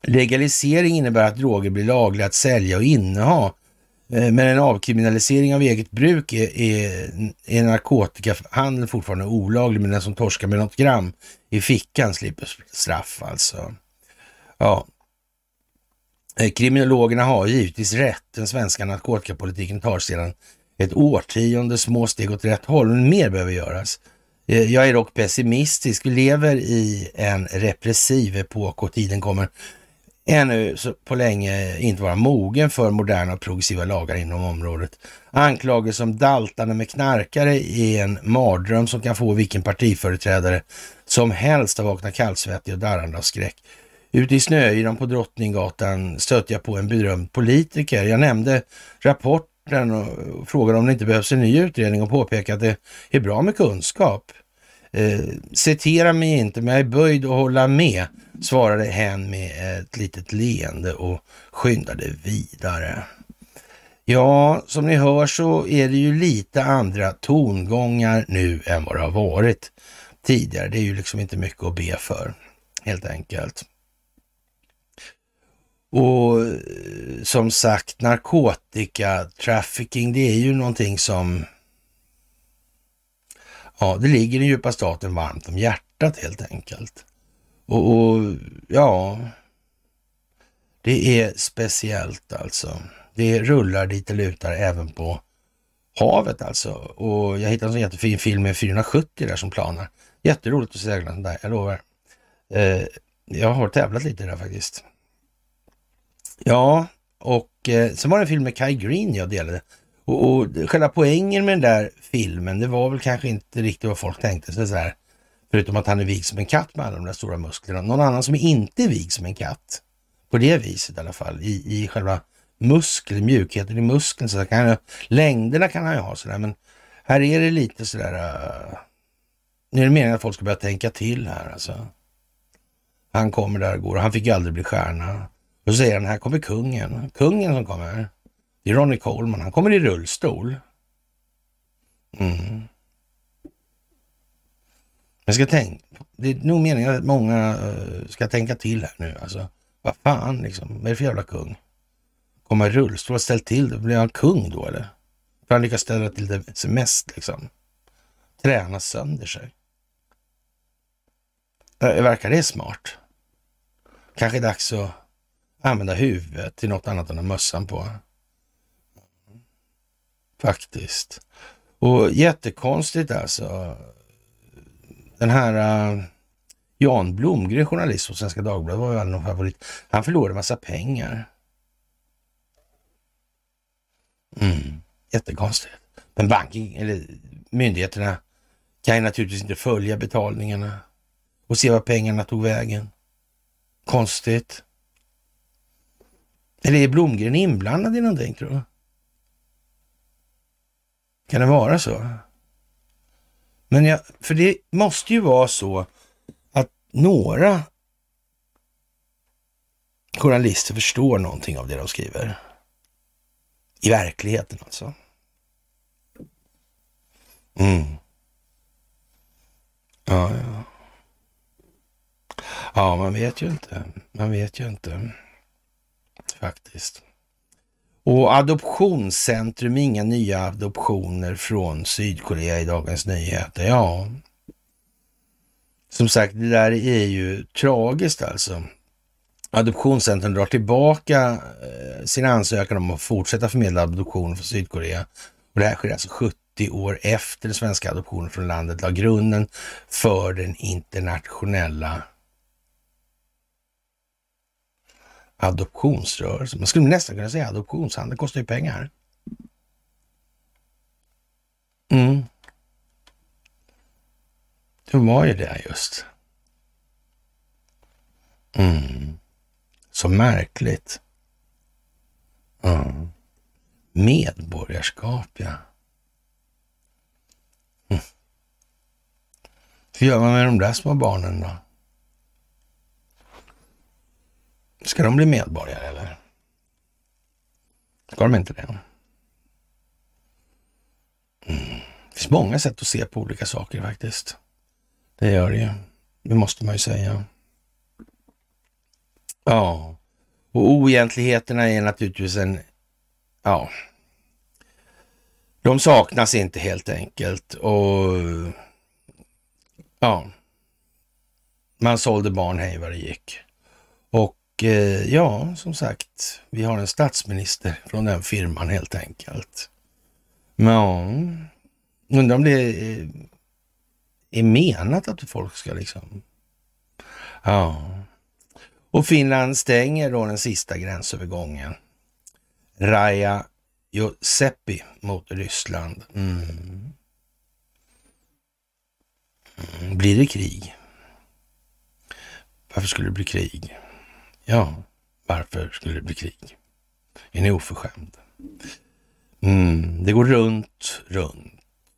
legalisering innebär att droger blir lagliga att sälja och inneha Eh, Eh, men en avkriminalisering av eget bruk är, är, är narkotikahandel fortfarande olaglig, men den som torskar med något gram i fickan slipper straff alltså. Ja. Eh, kriminologerna har givetvis rätt. Den svenska narkotikapolitiken tar sedan ett årtionde små steg åt rätt håll, men mer behöver göras. Eh, jag är dock pessimistisk. Vi lever i en repressiv epok och tiden kommer ännu på länge inte vara mogen för moderna och progressiva lagar inom området. Anklagelser om daltande med knarkare är en mardröm som kan få vilken partiföreträdare som helst att vakna kallsvettig och darrande av skräck. Ute i snöyran på Drottninggatan stötte jag på en berömd politiker. Jag nämnde rapporten och frågade om det inte behövs en ny utredning och påpekade att det är bra med kunskap. Eh, citera mig inte, men jag är böjd att hålla med, svarade hen med ett litet leende och skyndade vidare. Ja, som ni hör så är det ju lite andra tongångar nu än vad det har varit tidigare. Det är ju liksom inte mycket att be för, helt enkelt. Och eh, som sagt, narkotika, trafficking, det är ju någonting som Ja, det ligger den djupa staten varmt om hjärtat helt enkelt. Och, och, ja, det är speciellt alltså. Det rullar dit det lutar även på havet alltså. Och jag hittade en sån jättefin film med 470 där som planar. Jätteroligt att segla den där, jag lovar. Eh, jag har tävlat lite där faktiskt. Ja, och eh, sen var det en film med Kai Green jag delade och, och själva poängen med den där filmen, det var väl kanske inte riktigt vad folk tänkte sig så här. Förutom att han är vig som en katt med alla de där stora musklerna. Någon annan som inte är vig som en katt, på det viset i alla fall, i, i själva muskeln, mjukheten i muskeln. Så kan jag, längderna kan han ju ha sådär, men här är det lite sådär... Uh, nu är det meningen att folk ska börja tänka till här alltså. Han kommer där och går han fick ju aldrig bli stjärna. Och så säger han, här kommer kungen. Kungen som kommer. Det är Ronnie Coleman. Han kommer i rullstol. Mm. Jag ska tänka, det är nog meningen att många eh, ska tänka till här nu. Alltså, vad fan liksom, vad är det för jävla kung? Komma i rullstol och ställ till det, blir han kung då eller? För Han lyckas ställa till det som mest liksom. Träna sönder sig. Eh, verkar det smart? Kanske dags att använda huvudet till något annat än att mössan på. Faktiskt. Och jättekonstigt alltså. Den här uh, Jan Blomgren, journalist på Svenska Dagbladet, var ju aldrig någon favorit. Han förlorade massa pengar. Mm, jättekonstigt. Men banking, eller myndigheterna, kan ju naturligtvis inte följa betalningarna och se var pengarna tog vägen. Konstigt. Eller är Blomgren inblandad i någonting tror du? Kan det vara så? Men jag, för det måste ju vara så att några journalister förstår någonting av det de skriver. I verkligheten alltså. Mm. Ja, ja. Ja, man vet ju inte. Man vet ju inte. Faktiskt. Och adoptionscentrum, inga nya adoptioner från Sydkorea i Dagens Nyheter. Ja, som sagt, det där är ju tragiskt alltså. Adoptionscentrum drar tillbaka eh, sin ansökan om att fortsätta förmedla adoption från Sydkorea. Och det här sker alltså 70 år efter den svenska adoptionen från landet la grunden för den internationella adoptionsrörelse. Man skulle nästan kunna säga adoptionshandel kostar ju pengar. Mm. Det var ju det just. Mm. Så märkligt. Mm. Medborgarskap, ja. Mm. Hur gör man med de där små barnen då? Ska de bli medborgare eller? Ska de inte det? Mm. Det finns många sätt att se på olika saker faktiskt. Det gör det ju. Det måste man ju säga. Ja, och oegentligheterna är naturligtvis en... Ja, de saknas inte helt enkelt och ja, man sålde barn hej vad det gick. Och eh, ja, som sagt, vi har en statsminister från den firman helt enkelt. Ja, undrar om det är, är menat att folk ska liksom... Ja. Och Finland stänger då den sista gränsövergången. Raja Joseppi mot Ryssland. Mm. mm. Blir det krig? Varför skulle det bli krig? Ja, varför skulle det bli krig? Är ni oförskämd? Mm, det går runt, runt.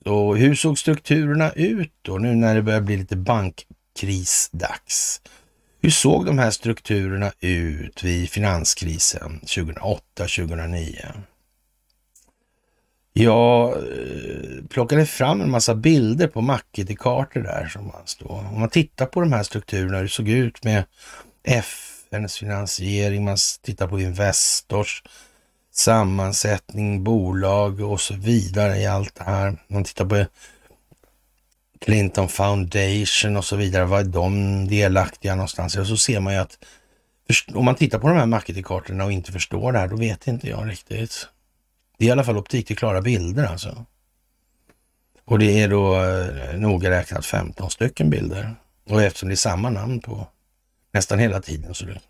Och hur såg strukturerna ut då, nu när det börjar bli lite bankkrisdags? Hur såg de här strukturerna ut vid finanskrisen 2008-2009? Jag eh, plockade fram en massa bilder på Makiti-kartor där. Som då. Om man tittar på de här strukturerna, hur det såg ut med F? Hennes finansiering, man tittar på Investors sammansättning, bolag och så vidare i allt det här. Man tittar på Clinton Foundation och så vidare. Var är de delaktiga någonstans? Och så ser man ju att om man tittar på de här marketingkartorna och inte förstår det här, då vet inte jag riktigt. Det är i alla fall optik till klara bilder alltså. Och det är då eh, noga räknat 15 stycken bilder. Och eftersom det är samma namn på nästan hela tiden så det,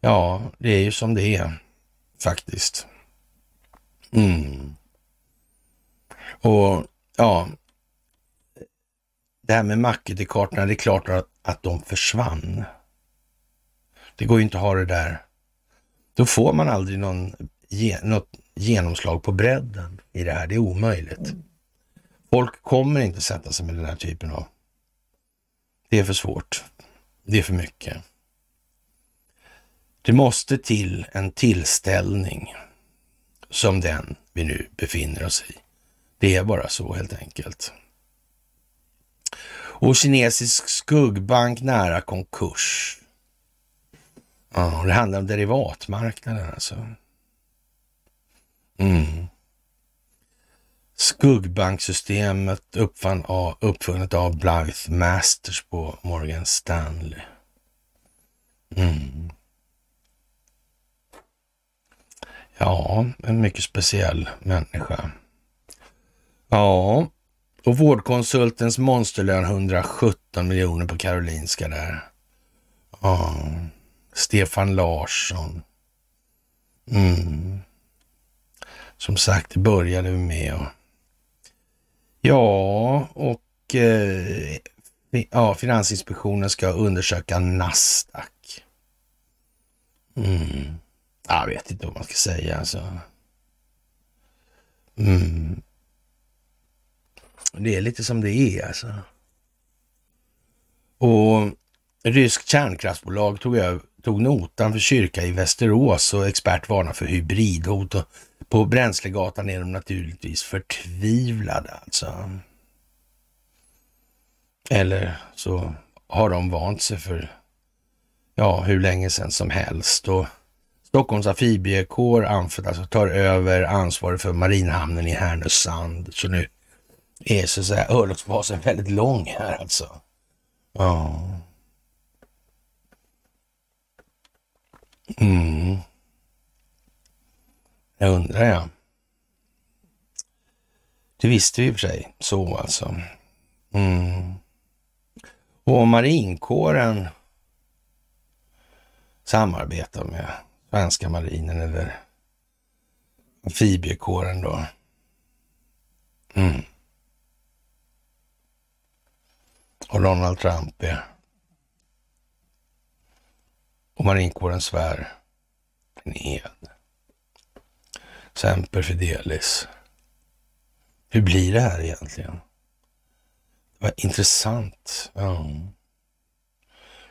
ja, det är ju som det är faktiskt. Mm. Och ja, det här med Mackedekartorna, det är klart att, att de försvann. Det går ju inte att ha det där. Då får man aldrig någon, något genomslag på bredden i det här. Det är omöjligt. Folk kommer inte sätta sig med den här typen av... Det är för svårt. Det är för mycket. Det måste till en tillställning som den vi nu befinner oss i. Det är bara så helt enkelt. Och kinesisk skuggbank nära konkurs. Ja, det handlar om derivatmarknaden alltså. Mm skuggbanksystemet uppfann av, uppfunnet av Blythe Masters på Morgan Stanley. Mm. Ja, en mycket speciell människa. Ja, och vårdkonsultens monsterlön 117 miljoner på Karolinska där. Ja, Stefan Larsson. Mm. Som sagt, det började vi med. Och... Ja, och eh, ja, Finansinspektionen ska undersöka Nasdaq. Mm. Jag vet inte vad man ska säga alltså. Mm. Det är lite som det är alltså. Och ryskt kärnkraftsbolag tog, över, tog notan för kyrka i Västerås och expert varnar för hybridhot. Och på Bränslegatan är de naturligtvis förtvivlade alltså. Eller så har de vant sig för ja, hur länge sedan som helst. Och Stockholms amfibiekår alltså tar över ansvaret för marinhamnen i Härnösand. Så nu är så att säga örlogsbasen väldigt lång här alltså. Ja. Mm. Jag undrar ja. Det visste vi i och för sig. Så alltså. Mm. Och marinkåren samarbetar med svenska marinen eller amfibiekåren då. Mm. Och Donald Trump är och marinkåren svär en ed. Semper Fidelis. Hur blir det här egentligen? Vad intressant. Ja.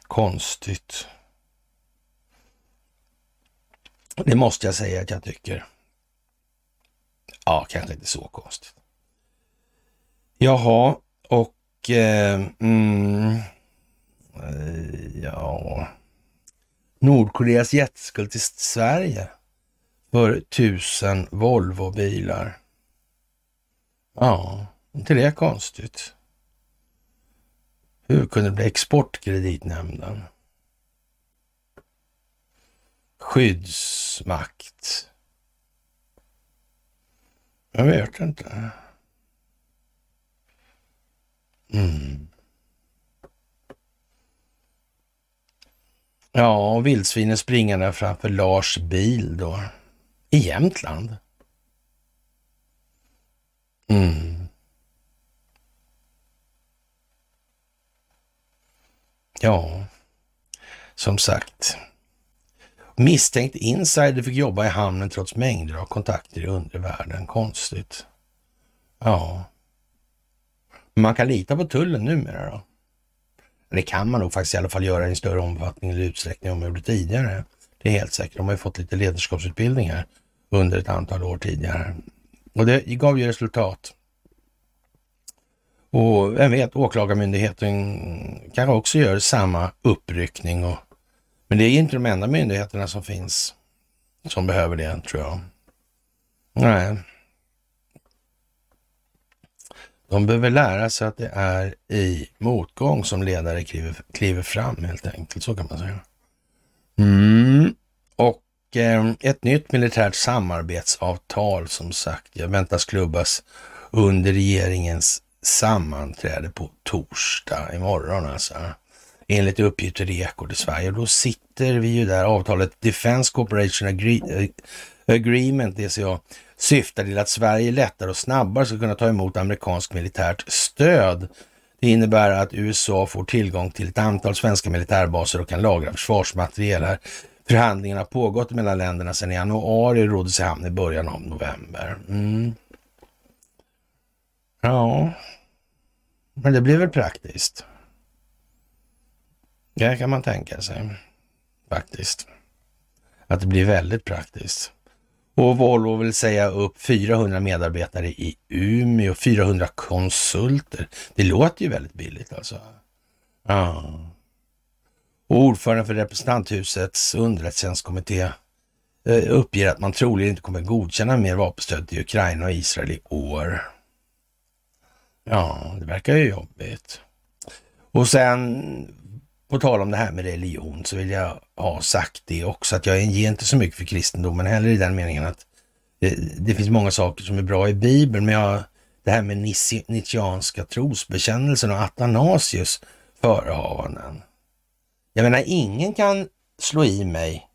Konstigt. Det måste jag säga att jag tycker. Ja, kanske inte så konstigt. Jaha, och eh, mm, eh, ja, Nordkoreas jätteskuld till Sverige för tusen Volvobilar. Ja, inte det är konstigt. Hur kunde det bli Exportkreditnämnden? Skyddsmakt. Jag vet inte. Mm. Ja, och vildsvinen springande framför Lars bil då. I Jämtland. Mm. Ja, som sagt. Misstänkt insider fick jobba i hamnen trots mängder av kontakter i undre världen. Konstigt. Ja. Man kan lita på tullen numera då? Det kan man nog faktiskt i alla fall göra i en större omfattning eller utsträckning än man gjorde tidigare. Det är helt säkert. De har ju fått lite ledarskapsutbildningar under ett antal år tidigare. Och det gav ju resultat. Och vem vet, Åklagarmyndigheten kanske också gör samma uppryckning. Och, men det är inte de enda myndigheterna som finns som behöver det, tror jag. Nej. De behöver lära sig att det är i motgång som ledare kliver, kliver fram helt enkelt. Så kan man säga. Mm. Och eh, ett nytt militärt samarbetsavtal som sagt, jag väntas klubbas under regeringens sammanträde på torsdag imorgon alltså. Enligt uppgifter i Ekot i Sverige. Och då sitter vi ju där, avtalet Defense Cooperation Agree eh, Agreement, DCA, syftar till att Sverige lättare och snabbare ska kunna ta emot amerikanskt militärt stöd. Det innebär att USA får tillgång till ett antal svenska militärbaser och kan lagra försvarsmateriel här. Förhandlingarna har pågått mellan länderna sedan i januari och råddes i hamn i början av november. Mm. Ja, men det blir väl praktiskt. Det kan man tänka sig faktiskt. Att det blir väldigt praktiskt. Och Volvo vill säga upp 400 medarbetare i Umeå, 400 konsulter. Det låter ju väldigt billigt alltså. Ja. Och ordförande för representanthusets underrättelsetjänstkommitté eh, uppger att man troligen inte kommer godkänna mer vapenstöd till Ukraina och Israel i år. Ja, det verkar ju jobbigt. Och sen, på tal om det här med religion, så vill jag ha sagt det också, att jag ger inte så mycket för kristendomen heller i den meningen att det, det finns många saker som är bra i Bibeln, men jag, det här med nitianska trosbekännelsen och Athanasius förehavanden. Jag menar, ingen kan slå i mig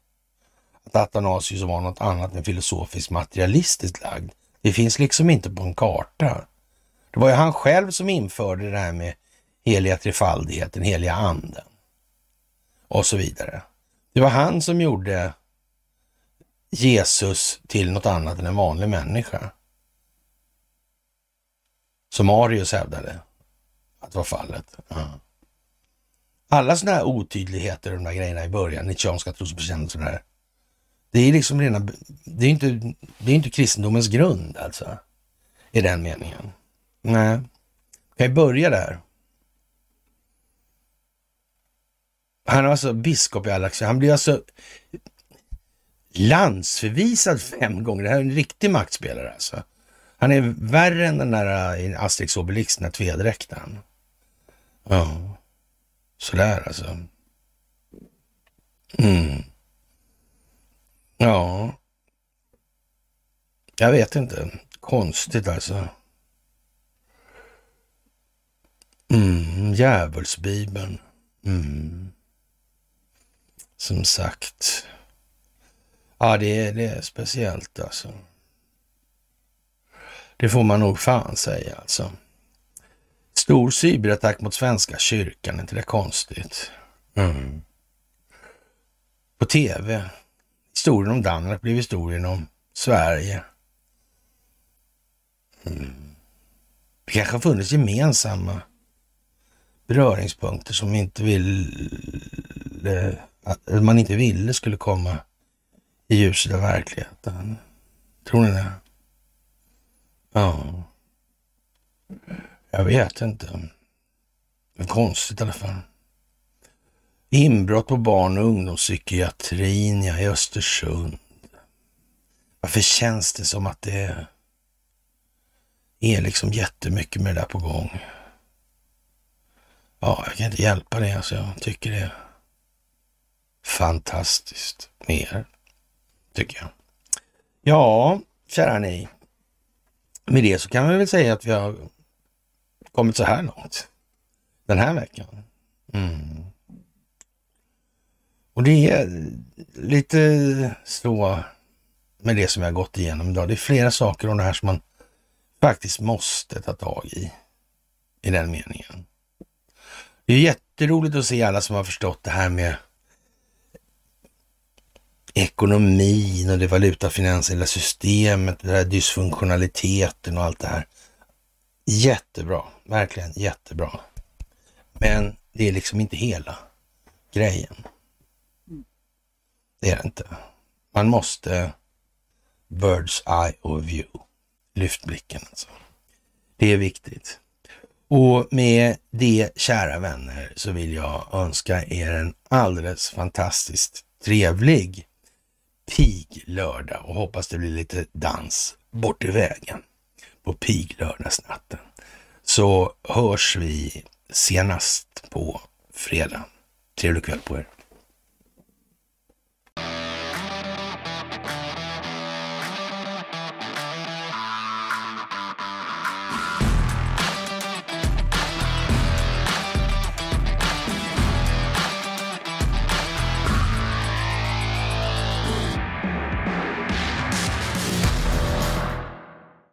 att Athanasius var något annat än filosofiskt materialistiskt lagd. Det finns liksom inte på en karta. Det var ju han själv som införde det här med heliga trefaldigheten, heliga anden och så vidare. Det var han som gjorde Jesus till något annat än en vanlig människa. Som Arius hävdade att var fallet. Ja. Alla sådana här otydligheter, de där grejerna i början, Nietzscheanska trosbekännelser där. Det är liksom rena, det är inte, det är inte kristendomens grund alltså. I den meningen. Nej. Kan ju börja där? Han är alltså biskop i Alaxia. Han blir alltså landsförvisad fem gånger. Det här är en riktig maktspelare alltså. Han är värre än den där eh, Asterix Obelix, den där tvedräkten. Ja, sådär alltså. Mm. Ja, jag vet inte. Konstigt alltså. Mm, djävulsbibeln. Mm. Som sagt. Ja, det är, det är speciellt alltså. Det får man nog fan säga alltså. Stor cyberattack mot Svenska kyrkan, är inte det konstigt? Mm. På tv. Historien om Danmark blev historien om Sverige. Mm. Det kanske har funnits gemensamma beröringspunkter som inte ville, att man inte ville skulle komma i ljuset av verkligheten. Tror ni det? Ja. Jag vet inte. Men konstigt i alla fall. Inbrott på barn och ungdomspsykiatrin ja, i Östersund. Varför känns det som att det är liksom jättemycket med det där på gång? Ja, jag kan inte hjälpa det. Alltså, jag tycker det är fantastiskt mer, tycker jag. Ja, kära ni. Med det så kan vi väl säga att vi har kommit så här långt den här veckan. Mm. Och det är lite så med det som jag har gått igenom idag. Det är flera saker om det här som man faktiskt måste ta tag i, i den meningen. Det är jätteroligt att se alla som har förstått det här med ekonomin och det valutafinansiella systemet, den här dysfunktionaliteten och allt det här. Jättebra, verkligen jättebra. Men det är liksom inte hela grejen. Det är det inte. Man måste bird's eye of view. Lyft blicken alltså. Det är viktigt. Och med det, kära vänner, så vill jag önska er en alldeles fantastiskt trevlig piglördag och hoppas det blir lite dans bort i vägen på piglördagsnatten. Så hörs vi senast på fredag. Trevlig kväll på er.